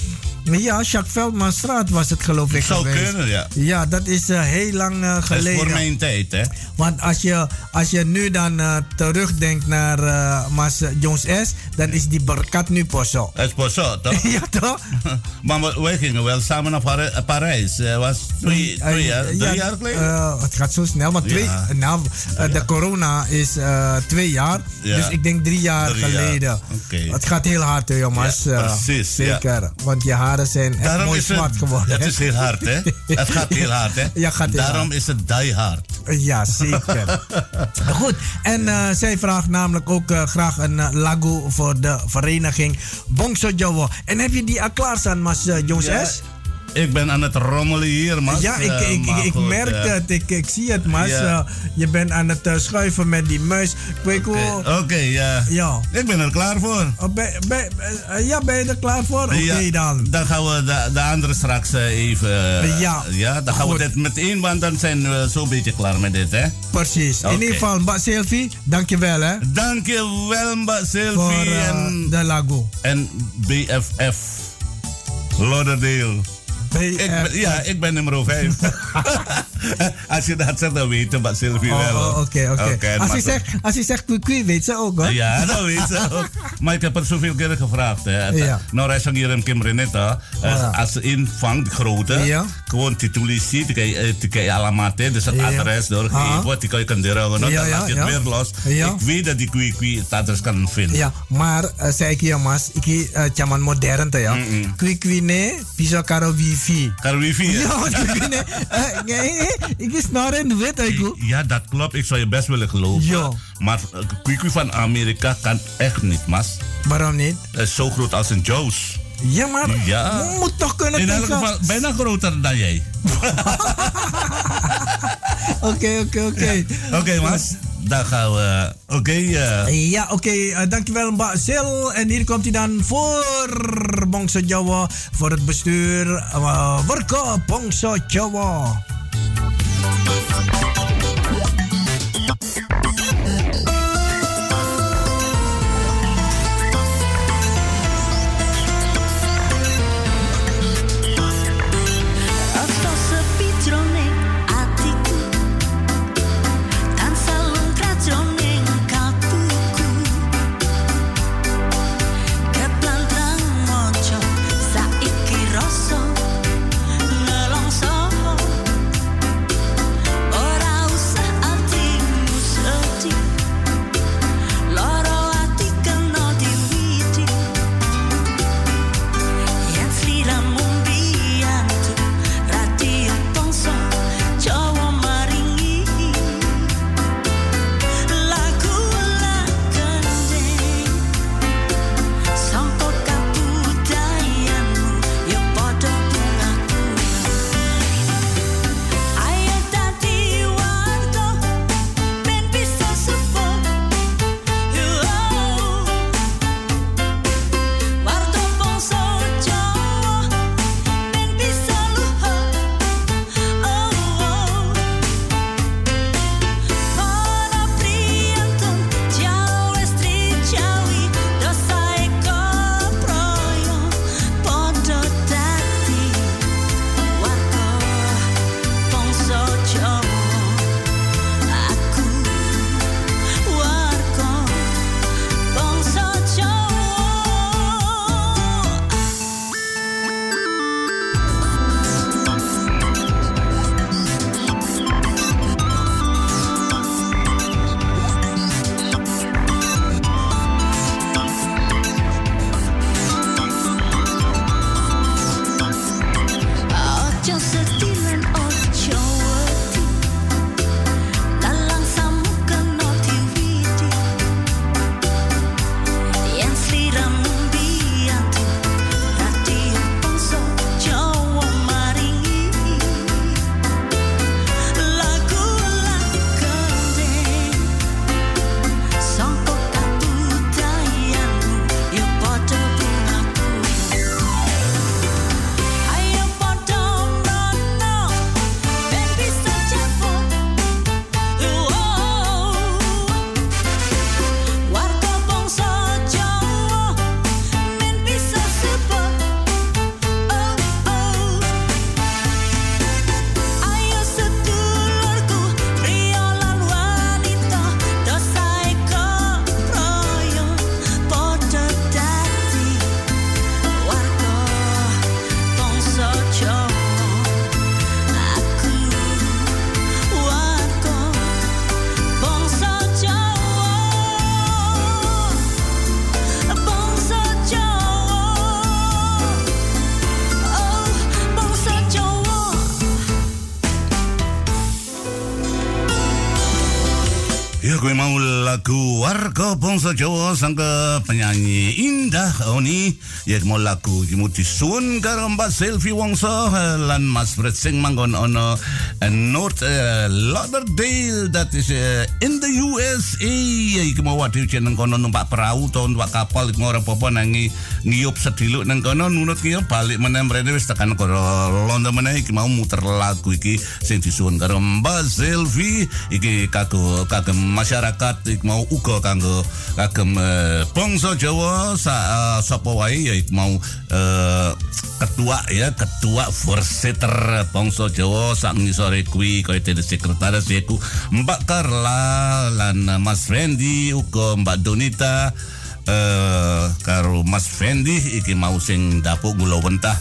Ja, Jacques Veldmanstraat was het geloof ik Zou geweest. kunnen, ja. Ja, dat is eh, heel lang eh, Dat is geleden. voor mijn tijd, hè. Want als je, als je nu dan eh, terugdenkt naar Mas Jones S, dan is die berkat nu pas zo. Het is pas zo, toch? ja, toch? maar we- wij gingen wel samen naar Pari- Parijs. Het was twee, twee jaar, drie ja, jaar geleden. het gaat zo snel, maar twee, Ja. nou, de corona is twee jaar, Ja. dus ik denk drie jaar Drie jaar, geleden. Het gaat heel hard, hè, jongens. Precies. Zeker, want je haren zijn echt Daarom mooi is het, zwart geworden. het is heel hard, hè? Het gaat heel hard, hè? Ja, gaat heel Daarom hard. is het die hard. Ja, zeker. Goed, en eh, zij vraagt namelijk ook eh, graag een eh, lagu voor de vereniging Bongso Jowo. En heb je die al klaarstaan, Mas uh, Jones Ja, S? Ik ben aan het rommelen hier, man. Ja, ik, ik, ik, ik merk het. Ik, ik zie het, Mas. Ja. Eh, je bent aan het eh, schuiven met die muis. Oké, ja. Ja. Ik ben er klaar voor. Oh, ben, ben, eh, ja, ben je er klaar voor? Oké dan. Dan gaan we de, de andere straks eh, even... eh, Ja, ja. Dan gaan goed. we dit meteen, want dan zijn we zo'n beetje klaar met dit, hè? Precies. In ieder geval, Mbak Sylvie, dankjewel hè. Dankjewel, Mbak Sylvie. Voor eh, en, de lagu. en BFF. Lauderdale. Ik ben, ja, ik ben nummer 5. Als je dat zegt, dan weet je, Mbak Sylvie Oh, wel. oh, Oké, oké. Oké, Als maar- hij zegt, als hij zegt weet ze ook hoor. Ja, dat weet ze ook. Maar ik heb er zoveel keer gevraagd. Hè. Ja. Nou, hij zegt hier in Kim Renetta. eh, Ja. Als ze invangt, grote. Ja. Gewoon titulisie. Die kan je, eh, je allemaal, dus het adres doorgeven. Wat die kan je kan. Dan laat je het weer los. Ik weet dat die kwee kwee het adres kan vinden. Ja, maar zei ik je mas, ik chaman modern te ja. Kwi ne, piso karo wifi. Wifi, hè? Ja, kwi kwi ne. eh, nee, Ik is naar in wit, ik Ja, dat klopt. Ik zou je best willen geloven. Ja. Maar kwee van Amerika kan echt niet, mas. Waarom niet? Het is zo groot als een Joe's. Ja, maar Ja. moet toch kunnen In elk geval bijna groter dan jij. Oké, oké, oké. Oké, mas. Dan gaan we. Oké, eh, Ja, oké. eh, dankjewel, Mbak Sil. En hier komt hij dan voor Bongso Jawa. Voor het bestuur. Uh, Werken Bongso Jawa. Gue mau lagu warga bangsa Jawa sangka penyanyi Indah Oni. Ya mau lagu mau disuwun karo Mbak Selvi Wongso lan Mas Fred sing manggon ono North eh, Lauderdale that is eh, in the USA ya iki mau waduh jeneng kono numpak perahu to numpak kapal iku mau ora apa-apa nangi ngiyup sediluk nang kono nunut ngiyup balik meneh mrene wis tekan kono London meneh iki mau muter lagu iki sing disuwun karo Mbak Selvi. Iki kagum kagum masyarakat iki mau uga kanggo kagem eh, bangsa Jawa eh, sapa wae ya mau eh, ketua ya ketua Forseter bangsa Jawa sak ngisore kuwi kaya dadi sekretaris yaiku Mbak Carla lan Mas Fendi uga Mbak Donita eh karo Mas Fendi iki mau sing dapuk gula wentah.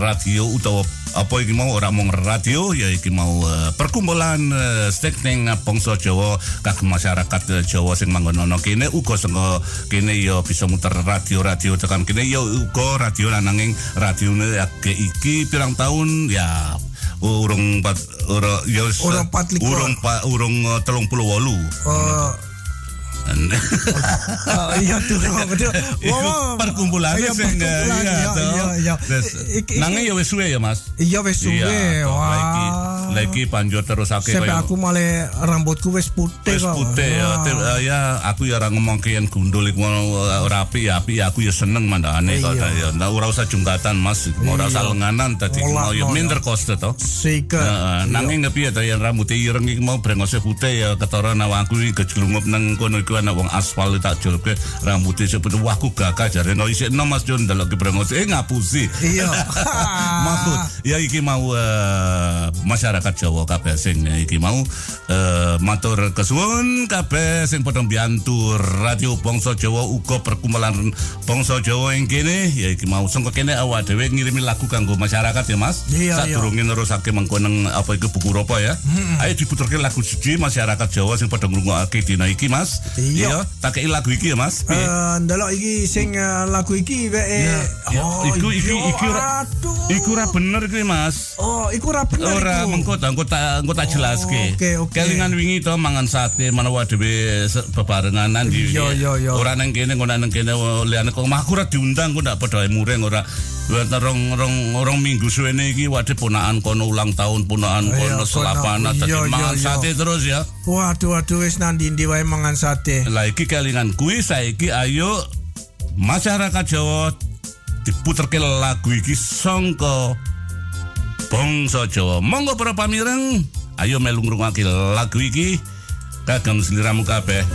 Radio utawa apa iki mau? Ora mung radio ya iki mau eh, perkumpulan uh, stekning bangsa Jawa. Kagem masyarakat eh, Jawa sing manggon ana kene uga saka kene ya bisa muter radio-radio tekan kene. Ya uga radio lan nanging radione ake iki pirang tahun ya urung pat ora ya Urung pat urung pa, urung eh, 38 Oh, oh, iya tuh betul. Wow, perkumpulan iya, sing perkumpulan, iya iya, iya, iya. Nanging ya wis suwe ya Mas Iya wis suwe. Iya, Wah. lagi panjur terus akeh Sampai aku malah rambutku wis putih Wis kok. putih ya, ya aku ya ora ngomong ke yang gundul iku eh, rapi ya api aku ya seneng mandane kok Iya. ya. Nah, ora usah jungkatan Mas, mau ora usah lenganan dadi mau ya minder koste to. Heeh, nanging ngepi ya yang rambut ireng iki mau brengose putih ya ketara awakku iki gejlungup nang kono iku ana wong aspal tak jolke rambutnya seputih wah aku gagah jare no isih enom Mas Jon delok brengose eh ngapusi. Iya. Maksud ya iki mau eh, masyarakat Jawa kabeh sing iki mau eh, matur kesuwun kabeh sing padha mbiyantu Radio Bangsa Jawa uga perkumpulan Bangsa Jawa ing kene ya iki mau sangka kene awak dhewe ngirimi lagu kanggo masyarakat ya Mas. Iya, Sadurunge nerusake mengko nang apa iku buku ropa ya. Ayo diputerke lagu siji masyarakat Jawa sing padha ngrungokake dina iki Mas. Iya. tak kei lagu iki ya Mas. Eh, ndelok iki sing eh, lagu iki wae. Ya, ya, Oh, iku iya, iki ora iku ora bener iki Mas. Oh, iku ora bener Ora iku. mengko ta engko tak engko tak jelaske. oke, oke. Kelingan wingi to mangan sate menawa dhewe se- bebarenganan di. Iya, iya, iya. Ora nang kene ngono nang kene oh, liyane kok mah aku ora diundang kok ndak padha mureng ora Wet rong rong rong minggu suwene iki waduh ponakan kono ulang tahun ponakan Iya, kono selapanan kono. dadi mangan sate terus ya. Waduh, waduh wis nang ndi wae mangan sate. Lah iki kelingan kuwi saiki ayo masyarakat Jawa diputerke lagu iki sangka bangsa Jawa. Monggo para pamireng, ayo melu ngrungokake lagu iki kagem sliramu kabeh.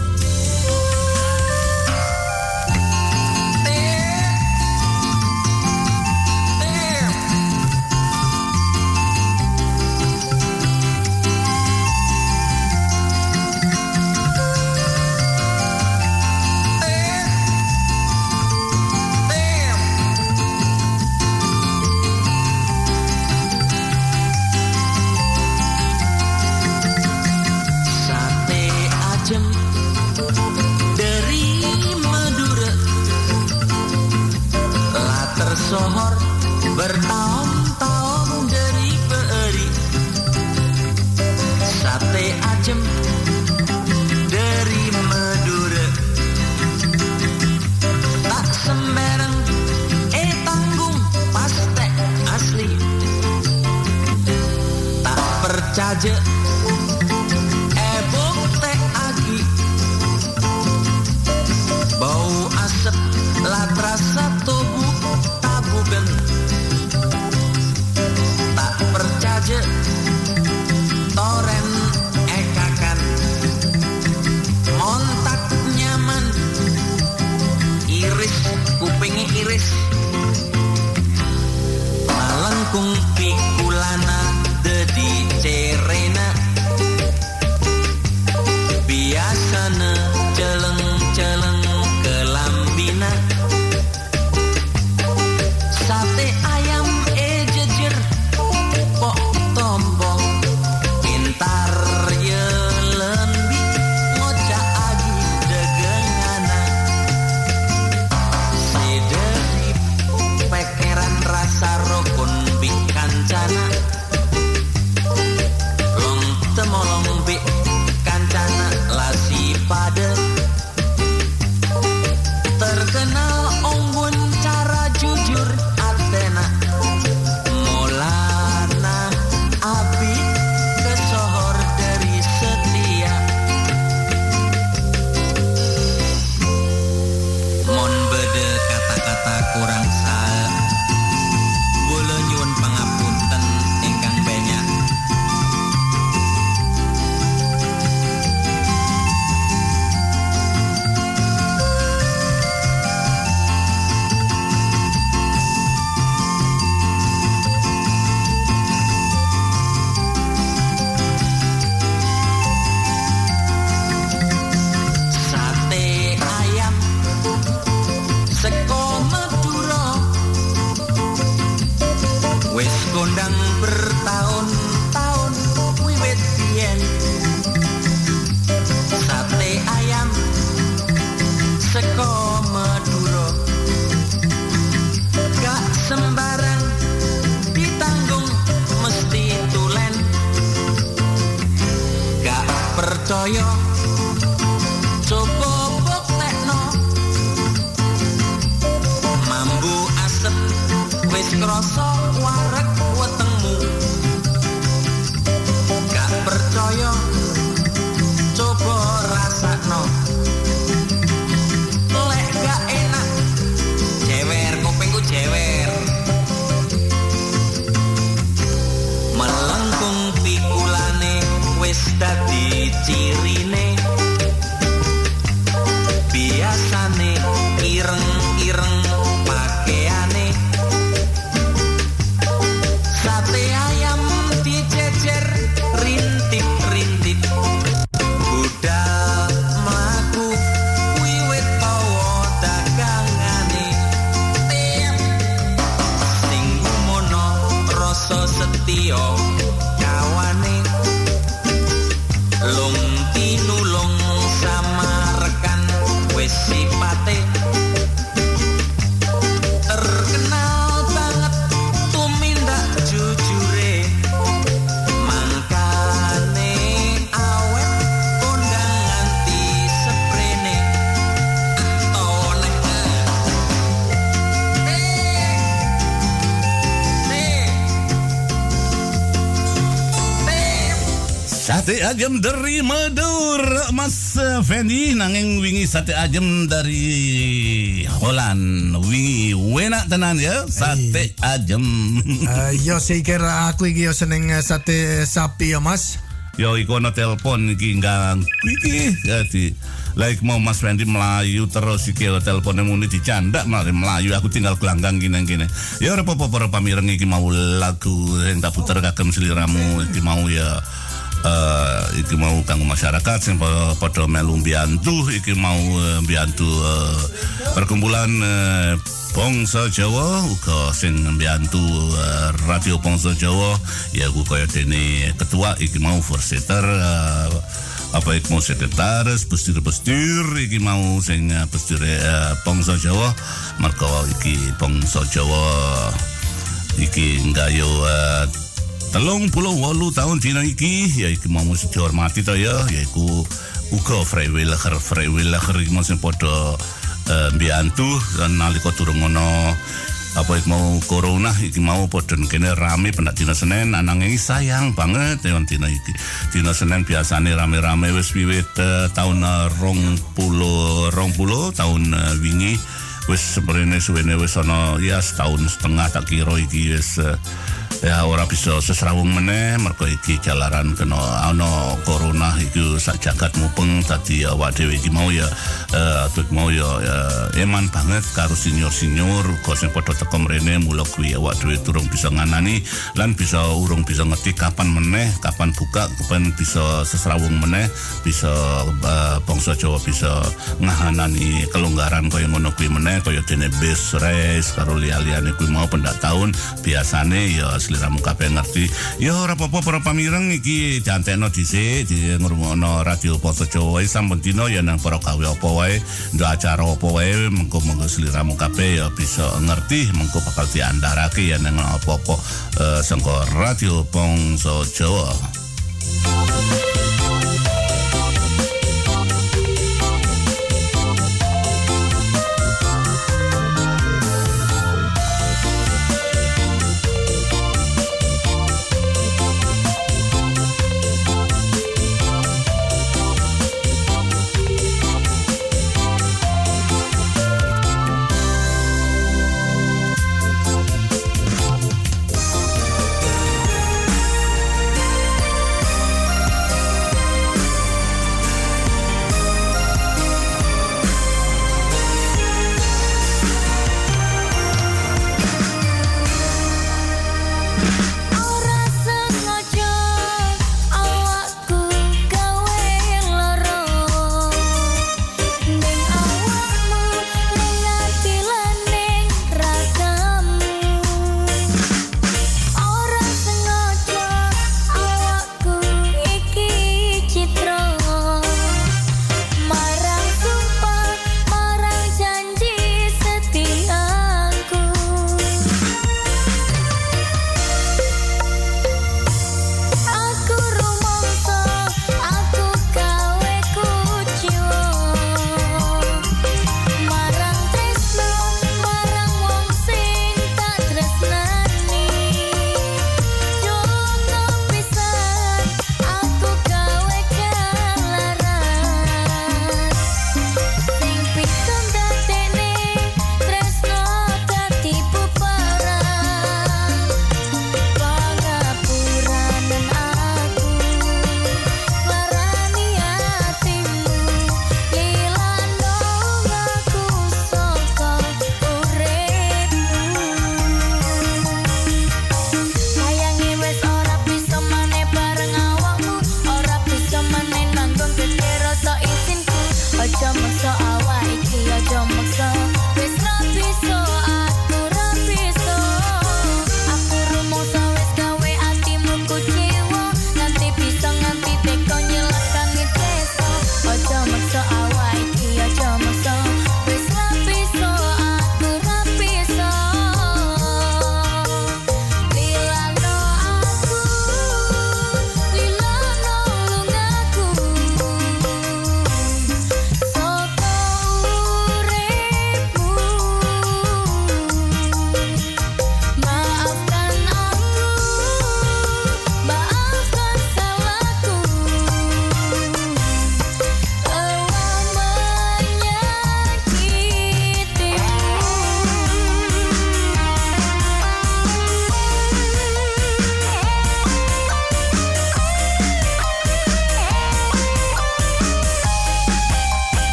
Ayam dari Madura Mas Fendi nanging wingi sate ayam dari Holland. Wingi enak tenan ya sate ayam Eh, yo zeker aku iki yo seneng eh, sate sapi ya Mas. Yo iku ana telepon iki ganggu iki jadi like mau Mas Fendi melayu terus iki yo teleponnya muni dicandak malah melayu aku tinggal gelanggang gini gini ya ora apa-apa para pamireng iki mau lagu yang tak puter kagem seliramu iki mau ya eh iki mau kanggo masyarakat sing pa- padha melu mbiyantu iki mau eh, eh, perkumpulan Bangsa Jawa uga sing mbiyantu eh, Radio Bangsa Jawa ya ku kaya dene ketua iki mau forseter apa iki mau sekretaris pestir-pestir iki mau sing eh, pestir eh, Bangsa Jawa mergo iki Bangsa Jawa iki nggayo uh, telung puluh walu tahun dina iki ya iki mau mesti dihormati to ya yaiku uga vrijwilliger vrijwilliger iki mau sing padha uh, mbiyantu dan nalika durung ono apa iki mau corona iki mau padha kene rame pendak dina Senin ananging sayang banget ya dina iki. Dina Senin biasane rame-rame wis wiwit uh, tahun uh, rong puluh rong puluh tahun uh, wingi wis sebenarnya suwene wis ana ya setahun setengah tak kira iki wis eh, ya ora bisa sesrawung meneh mergo iki jalaran kena ana corona iku sak jagat mupeng dadi awak dhewe iki mau ya aku mau ya eh, eman banget karo senior-senior kok sing padha teko mrene mula kuwi awak dhewe durung bisa nganani lan bisa urung bisa ngerti kapan meneh kapan buka kapan bisa sesrawung meneh bisa eh, bangsa Jawa bisa ngahanani kelonggaran kaya ngono kuwi meneh kaya dene bis race karo liya-liyane kuwi mau pendak tahun biasane ya sliramu kabeh ngerti. Ya ora apa-apa para pamireng iki jantekno dhisik di ngrungokno radio Poso Jawa. Sampun dina ya nang para gawe apa wae ndak acara apa wae mengko mengko sliramu kabeh ya bisa ngerti mengko bakal diandharake ya nang apa-apa eh, sangka radio Poso Jawa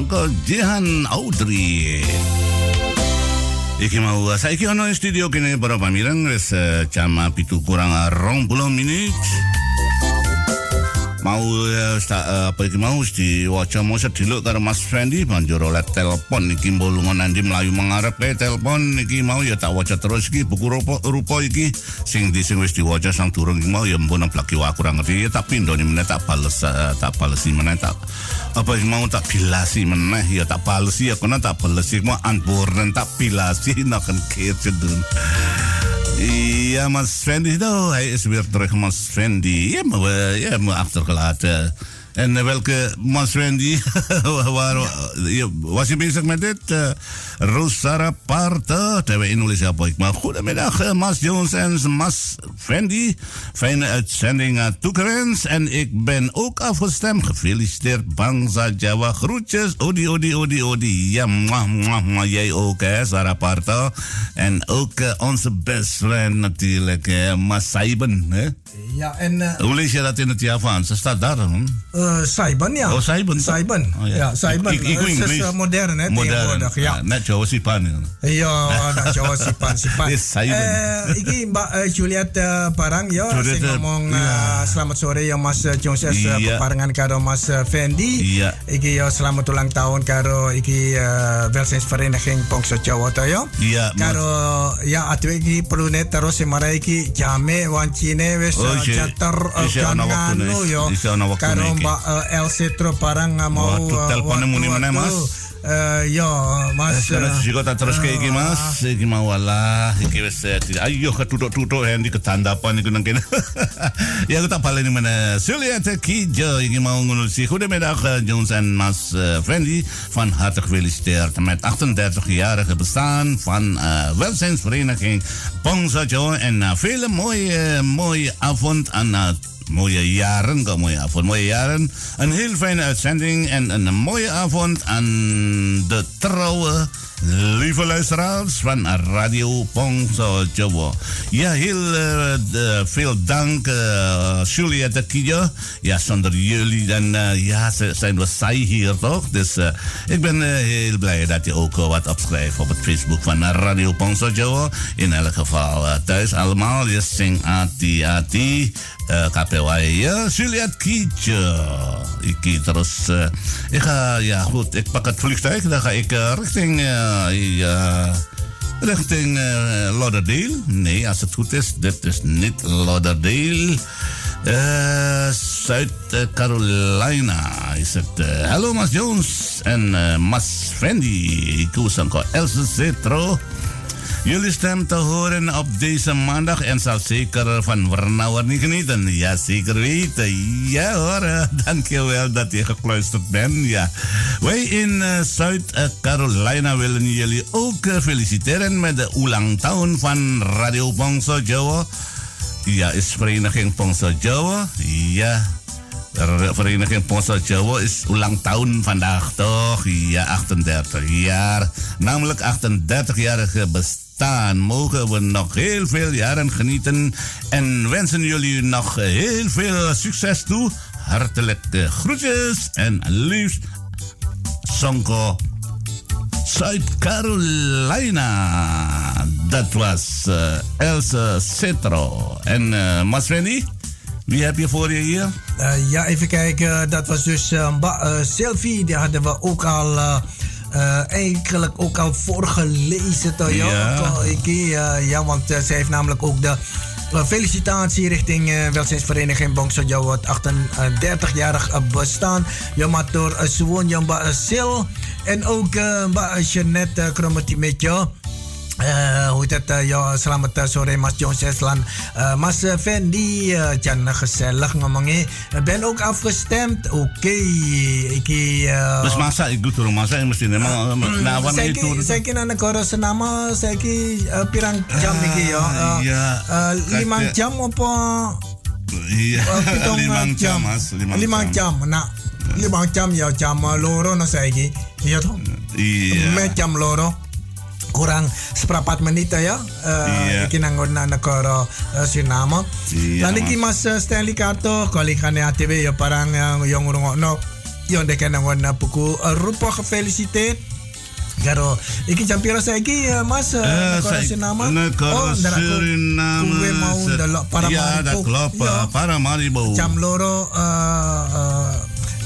sangka Jehan Audrey. Iki mau saiki ono studio kene para pamireng wis jam pitu kurang rong puluh menit. Mau eh, sta, eh, apa iki mau di waca mau sediluk karo Mas Fendi banjur oleh telepon iki mbok lunga nandi mlayu mengarep kae telepon iki mau ya tak waca terus iki buku rupa, rupa iki sing di sing wis diwaca sang durung iki mau ya mbok nang blaki wae kurang ngerti ya tak pindho ni meneh tak bales eh, tak balesi meneh tak apa yang mau tak pilasi mana ya tak palsi ya kena tak palsi mau anbor dan tak pilasi nak kan kerja dun. Iya mas Fendi itu. Hai sebiar terakhir mas Fendi. Ya mau ya mau after kalau En eh, welke Mas Fendi, waar, je- was je bezig met dit? Uh, Rosara Parta, terwijl in boy. Maar goedemiddag, eh, Mas Jones en Mas Fendi. Fijne uitzending uh, toegewenst. En ik ben ook afgestemd. Gefeliciteerd, Bangsa Jawa. Groetjes, odi, odi, odi, odi. Ja, mwah, mwah, mwah. Jij ook, hè. En ook eh, onze best friend natuurlijk, eh, Mas Saiben. Hè? Ja, en eh, Hoe lees je dat in het Javaans? Dat staat daar, hoor. eh, Saiban, ja. Oh, Saiban. Saiban. Oh, ja. ja. Saiban. Ik- ik- ik Het is eh, modern, hè, Modern. tegenwoordig. Ja. Net Jawa Sipan. ja. Ja, nak Jawa sipan sipan. Yes, Saiban. Eh, iki Mbak eh, Juliet eh, Parang ya, Juliet, eh, ngomong iya. eh, selamat sore ya Mas eh, Jones eh, Iya. bebarengan karo Mas eh, Fendi. Iya. Iki ya selamat ulang tahun karo iki eh, welzijnsvereniging Pongso Jawa to ya. Iya, Mas. Karo ya atu iki perlu net terus semara iki jame wancine wis Oh, hoje chatar, uh, isso é o novo tunis isso é o novo tunis para não mau o telefone muito nem mais Eh, ya Mas. Sekarang eh, juga tak terus kayak iki mas, iki mau walah, iki wis eh, tidak. Ayo ketutuk-tutuk yang di ketandapan iku nang kene. ya aku tak balen mana. Juliet Kijo iki mau. Goedemiddag eh, Jones en Mas eh, Fendi. Van harte gefeliciteerd met 38-jarige bestaan van eh welzijnsvereniging Bongsa Joe en eh, vele mooie, mooie avond aan eh, mooie jaren, mooie avond, mooie jaren. Een heel fijne uitzending en een mooie avond aan de trouwe lieve luisteraars van Radio Pongso. Ja, heel eh, veel dank, uh, Juliette Kijo. Ja, zonder jullie dan eh, ja, zijn we saai hier toch? Dus ik ben heel blij dat je ook wat opschrijft op het Facebook van Radio Pongso. In elk geval thuis allemaal. Je zingt ati. Uh, KPY ya, Juliet Kietje. Ik eh, ik ga, ja goed, ik pak het vliegtuig, dan ga ik eh, richting, eh, richting eh, Lauderdale. Nee, als het goed is, dit is niet Lauderdale. Eh, Zuid-Carolina is het. eh, Hallo Mas Jones en eh, Mas Fendi. Ik koos aan Else Cetro. Jullie stem te horen op deze maandag en zal zeker van Warnauer genieten. Ja, zeker weten. Ja hoor, dankjewel dat je gekluisterd bent. Ja. Wij in eh, Zuid-Carolina willen jullie ook eh, feliciteren met de ulang tahun van Radio Bangsa Jawa. Ja, is Vereniging Bangsa Jawa. Ja. Vereniging Pongso Jawa is ulang tahun vandaag toch? Ja, 38 jaar. Namelijk 38-jarige bestaan. Mogen we nog heel veel jaren genieten. En wensen jullie nog heel veel succes toe. Hartelijke groetjes en liefst Sonko Zuid-Carolina. Dat was eh, Else Cetro. En Wendy, wie heb je voor je hier? Eh, ja, even kijken. Dat was dus eh, eh, Sylvie. Die hadden we ook al. eh, eigenlijk ook al voorgelezen. Toch, ja. Ja. Ja, want eh, zij heeft namelijk ook de felicitatie richting eh welzijnsvereniging Bongso. Het 38-jarig bestaan. Ja, maar door uh, Suwon Jamba Sil. En ook uh, Jeannette uh, Kromotimetje. Eh, uh, hoe heet het? Eh, ja, ya, selamat eh, sore Mas Jonses Lan. Uh, Mas Fendi, uh, jangan gezellig ngomongi Ben ook afgestemd. Oké, okay. ik... Uh, Mas masa itu terus masa yang mesti memang uh, lawan hmm, nah, saya itu. Saya kira negara senama saya kira uh, pirang jam uh, iki ya. Uh, iya. Uh, limang jam apa? Iya. Uh, limang jam, Mas. lima limang jam. jam. Nah, limang jam ya jam loro no saya iki. Iya toh. Iya. Me jam loro kurang seperempat menit ya. Uh, yeah. Iki nanggon negara uh, Suriname. Yeah. Lan iki Mas eh, Stanley Karto kolikane ATV ya parang yang yang ngurungokno yang dekan nanggon buku uh, rupa kefelicite. Garo, iki campiro saya iki mas uh, negara Suriname. Negara oh, Suriname. Kue mau ndelok iya, para ya, Maribo. Ada kelapa para Maribo. Jam loro uh, uh,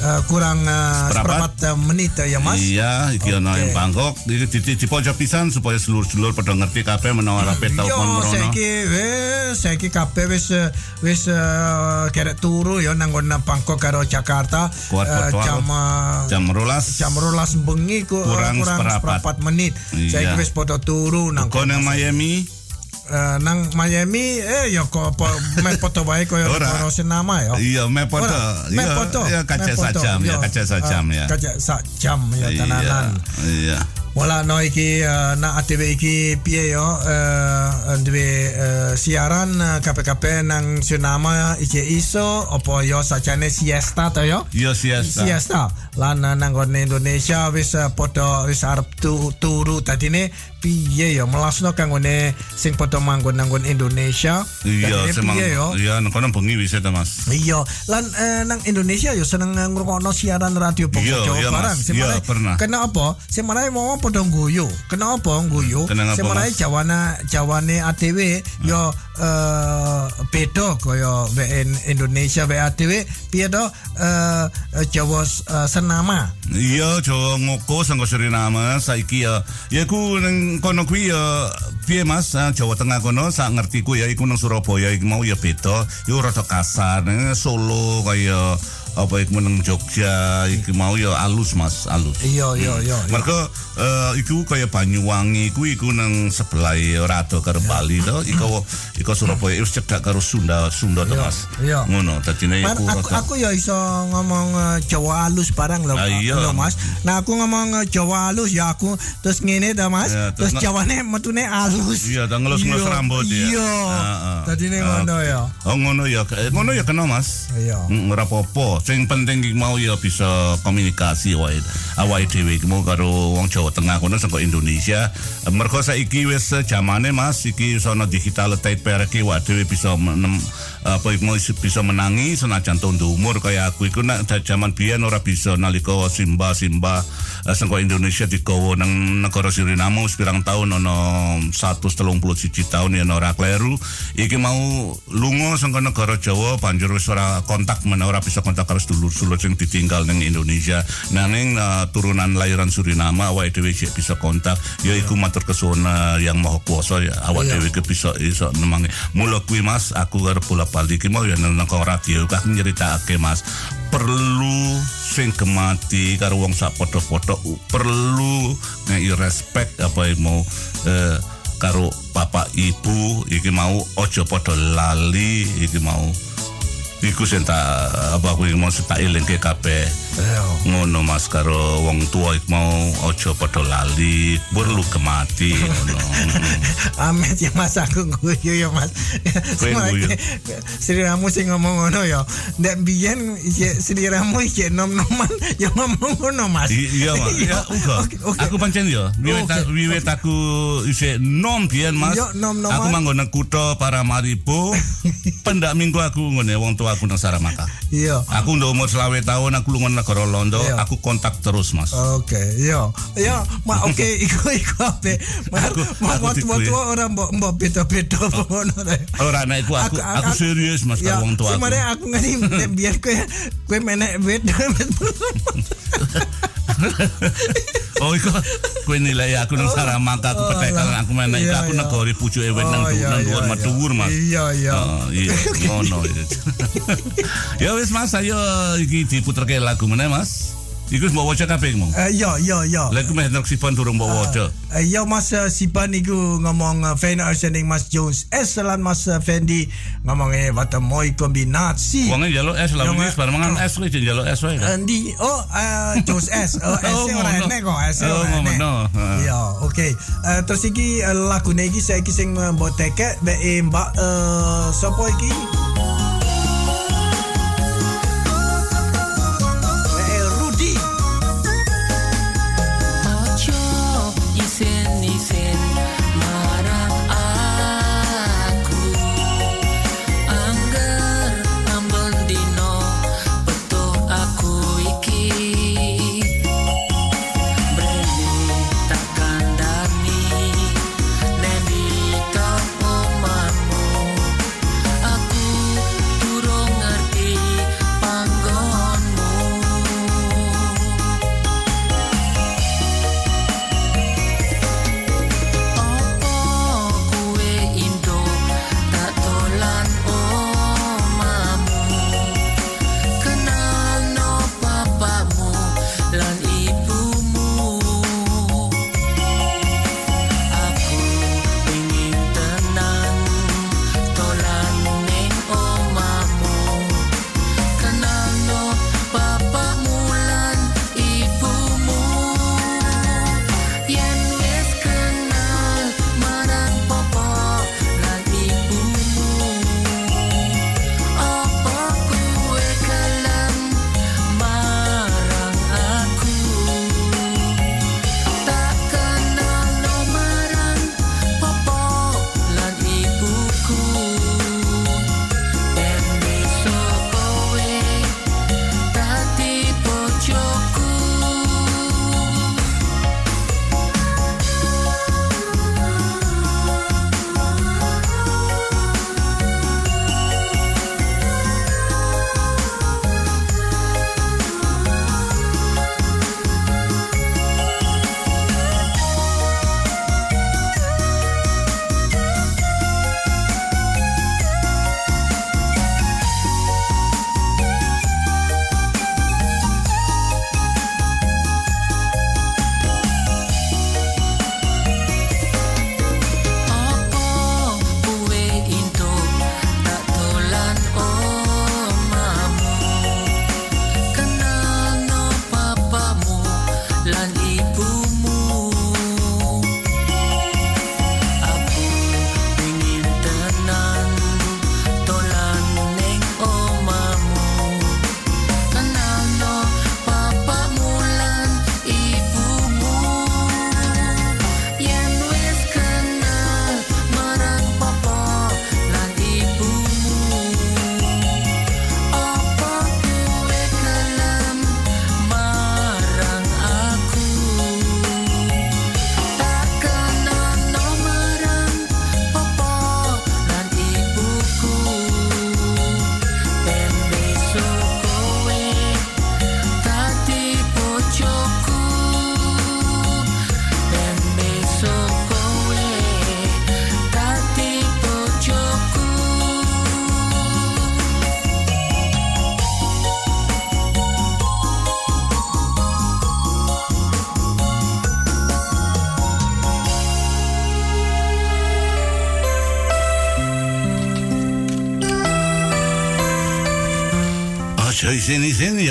uh, kurang uh, Seperempat. uh, menit uh, ya Mas. Iya, iki Oke. ing Bangkok. Iki di, di pojok pisan supaya seluruh-seluruh pada ngerti kabeh menawa rapi Yo, telepon merono. saiki wis saiki kabeh wis eh, wis eh, kerek turu ya nang Bangkok karo Jakarta Kuat Eh, betul. jam eh, Jam rolas. jam rolas bengi ku, eh, Kurang kurang seperempat. menit. Iya. Saiki wis padha turu nang Miami? Eh, nang Miami eh ya kok apa me foto bae koyo Ora. karo senama ya. Iya, me foto. Iya, foto. iya, kaca sajam, ya, Yo, kaca sajam, eh, ya. Kaca sak jam ya tenanan. Iya. Wala no iki uh, na ATV iki piye yo uh, duwe uh, siaran uh, KPKP nang Sunama iki iso apa yo sajane siesta to yo Iya, siesta. siesta lan nang Indonesia wis uh, padha wis arep tu, turu tadine piye yo melasno kang ngene sing padha manggon nang nggon Indonesia Iya, semang. Iya, nang kono bengi wis ta, Mas. Iya, lan eh, nang Indonesia yo seneng ngrungokno siaran radio Bangsa Iya, Jawa iya, barang. Iya, pernah. Kenapa? Semarang mau padha ngguyu. Kenapa ngguyu? Semarang Mas? Jawana Jawane ATW yo eh beda kaya WN Indonesia WA ATW piye to eh eh, Jawa eh, senama. Iya, Jawa ngoko sangko Suriname saiki ya. Ya ku nang kono kuwi ya piye Mas, Ah, Jawa Tengah kono sak ngerti ku ya iku nang Surabaya iku mau ya beda. Yo rada kasar, nang Solo kaya apa iku nang Jogja iki mau ya alus Mas, alus. Iya, iya, iya. iya. Mereka eh, iku kaya Banyuwangi iku iku nang sebelah rada karo Bali to. Iku iku Surabaya wis cedak karo Sunda Sunda to Mas. iya. Ngono, dadine Man, iku aku, aku ya iso ngomong eh, Jawa halus barang loh, Ah, loh, Mas. Nah aku ngomong eh, Jawa halus ya aku terus ngene dah Mas. Ya, terus Jawane metune halus. Iya, dan ngelus-ngelus rambut ya. Iya. Heeh. Tadi ini ngono ya. Oh ngono ya, ngono ya kena Mas. Iya. Mm, Ora apa-apa. Sing penting iki mau ya bisa komunikasi wae. Awake dhewe iki mau karo wong Jawa Tengah kono saka Indonesia. Mergo saiki wis zamane Mas iki sono digital tate pereke wae dhewe bisa menem, apa bisa menangi senajan tondo umur kaya aku iku nek da- zaman biyen ora bisa nalika simba simba eh, saka Indonesia digawa nang negara Suriname wis pirang tahun ono 131 tahun ya ora kleru. Iki mau lunga saka negara Jawa banjur wis ora kontak men ora bisa kontak karo sedulur-sedulur sing ditinggal ning Indonesia. Nanging eh, turunan lahiran Suriname awake dhewe bisa kontak ya iku matur kesuwun eh, yang maha kuasa ya awake Iya. dhewe ke bisa iso nemangi. Mula kuwi Mas aku karo bola bali iki mau ya nang radio. Kak nyeritakake Mas. Perlu sing gemati karo wong sak padha-padha perlu ngei respect apa yang mau eh, karo bapak ibu. Iki mau ojo padha lali. Iki mau iku sing tak apa aku mau tak elingke kabeh ngono Mas karo wong tua iku mau ojo padha lali perlu ngono. Amet ya Mas aku guyu ya Mas. Sliramu sing ngomong ngono ya. Ndek biyen iki sliramu iki nom-noman ya ngomong ngono Mas. Iya mas. Ya uga. Aku pancen ya wiwit wiwit aku isih nom biyen mas. Iya, aku manggon nang kutha Paramaribo pendak minggu aku ngene wong tua aku nang Saramaka. Iya. aku ndek umur selawe tahun aku lunga karo Londo, yo. Iya. aku kontak terus mas. Oke, okay, yo, yo, ma oke, okay, iku iku ape, ma aku, ma aku tua ya. orang mbok mbok beda beda pengono oh. deh. Ya? Orang naik aku, aku, aku, serius mas, yo, kawang tua aku. Sebenarnya aku ngerti, biar kue kue menek beda. Oh iku kowe nilai aku nang Saramaka aku Oh, petekan lah. aku menek Iya, aku negori pucuke wit nang Oh, dhuwur nang dhuwur madhuwur mas. Iya, iya. Oh, iya. Ngono ya wis mas ayo iki diputerke lagu meneh mas Iku bawa voucher kape mong. Uh, ya, ya, ya. Lagu mah nak sipan turun bawa ah, voucher. Uh, eh, uh, ya masa sipan iku ngomong uh, fan Arsenal Mas Jones. Eselan masa Fendi ngomong eh wata moi kombinasi. Wong jalo S lah ngomong S mangan S iki jalo S wae. Andi, oh uh, Jones S. Oh, S ora enak kok S. Oh, ngomong no. Ah. Ya, oke. Terus iki lagu iki saya iki sing mbok teke be mbak sopo iki?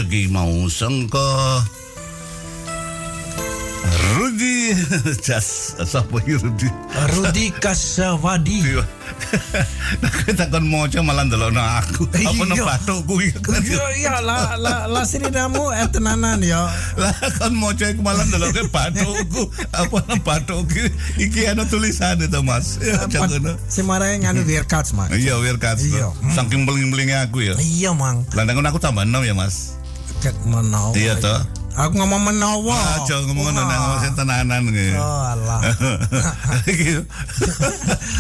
jagi mau sengko Rudi Jas sapa ya Rudi? Rudi Kasawadi. Iya. Kita kon moco malah na aku. Apa nang batuk ku Yo iya lah, iya, kan? iya, la la sirinamu etenanan eh, ya Lah kan moco iku malah batuk ku Apa nang batuk iki iki ada tulisan itu Mas. Jangan. yang ada wear cuts Mas. Iya wear cuts. Saking bling-blinge aku ya. Iya Mang. Lah aku tambah enam ya Mas. Ket menawa. Iya toh. Aku ngomong menawa. Aja ngomong ngono nang ngomong tenanan gitu. Oh, alah. Iki.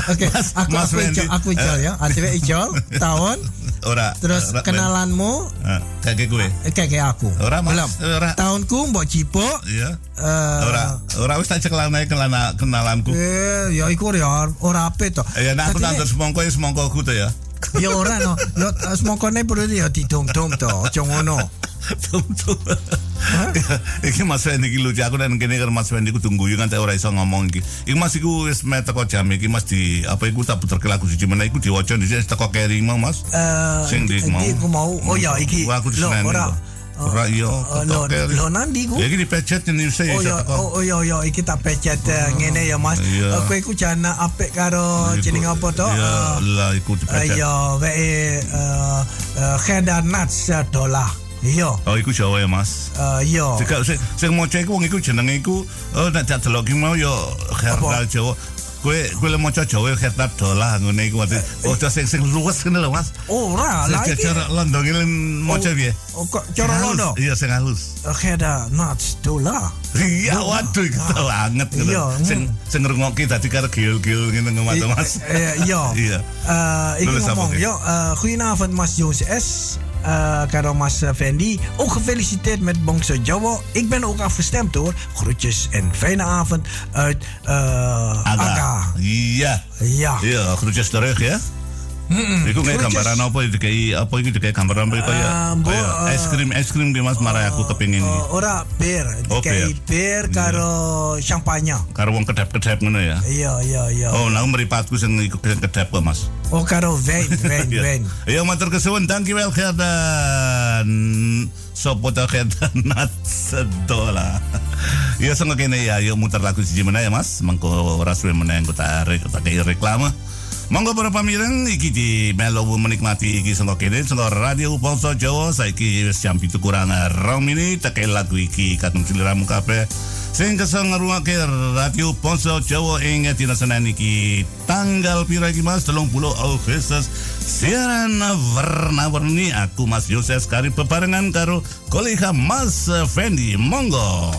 Oke, aku Mas aku ijol, aku ijol ya. Antiwe ijol, tahun, Ora. terus ora- kenalanmu Eh, Kayak gue. eh, kayak aku. Ora, Mas. Belum. Ora. Tahunku mbok cipo. Iya. eh, Ora, ora wis tak cekelane kelana kenalanku. Eh, ya iku ya ora ape to. Ya nek aku nandur semongko ya semongkoku to ya. Ya ora no. Ya semokone perlu ya didom-dom to. Aja ngono. Iki Mas Fendi iki lucu aku dan kene karo Mas Fendi ku tunggu kan tak ora iso ngomong iki. Iki Mas iku wis met teko jam iki Mas di apa iku tak puter ke lagu siji meneh iku diwaca dhisik teko keri mau Mas. Eh, Sing di mau. aku mau. Oh ya iki. Aku Lho, ora. Iya Eh, teko Lo keri. lo nandi ku. Ya iki dipecet Oh iso ya, oh, oh ya, ya, iki tak pecet eh, ngene ya mas. Iya. Eh, Kowe iku jana apik karo jeneng apa to? Iya, Eh, lah iku eh, dipecet. Ya, wae eh Nuts eh, dolah. Iya. Oh iku Jawa ya Mas. Eh, Iya. Sing sing maca iku wong iku jenenge iku oh nek tak delok ki mau yo Herdal Jawa. Kowe kowe le maca Jawa Herdal dolah ngene iku mati. Oh sing sing luwes ngene lho Mas. Ora, Sing iki. cara London iki maca piye? Oh, kok cara londo. Iya sing halus. Eh, Kheda Nuts dolah. Iya, waduh itu banget gitu. Iya, Sing sing ngrungokke dadi karo gil-gil ngene ngono Mas. Eh, iya. Iya. Eh, ik Lulus ngomong, ja, eh, goedenavond Mas Jones S. Eh karo Mas Fendi. Ook gefeliciteerd met Bongso Jawa. Ik ben ook afgestemd hoor. Groetjes en fijne avond uit eh Aga. Aga. Iya. Ja. Iya, groetjes terug ya. Iku kayak gambaran apa itu kayak apa itu kayak gambaran apa kayak Eh, Bo, kayak es krim es krim di mas marah aku kepingin Eh, ora bir. Oh, Kayak bir karo champagne. karo wong kedap-kedap ngono ya. Iya, iya, iya. Oh, nah meripatku sing iku kedap kok mas. Oh karo wijn, wijn, Iya. wijn. Iya matur kesuwun, thank you Gerdan. Sopo ta nat sedola. Iya sing kene ya, yuk muter lagu siji meneh ya Mas. Mengko ora suwe meneh engko tak rek tak kei reklame. Monggo para pamireng iki di melo menikmati iki sing kene sing radio Pulso Jawa. Saiki wis jam 7 kurang rong menit tak kei lagu iki katung ciliramu kabeh. Sing kesel ngrungake radio Ponsel Jawa ing dina Senin iki. Tanggal pira iki Mas? 30 Agustus. Siaran warna-warni aku Mas Yoses kari bebarengan karo kolega Mas Fendi. Monggo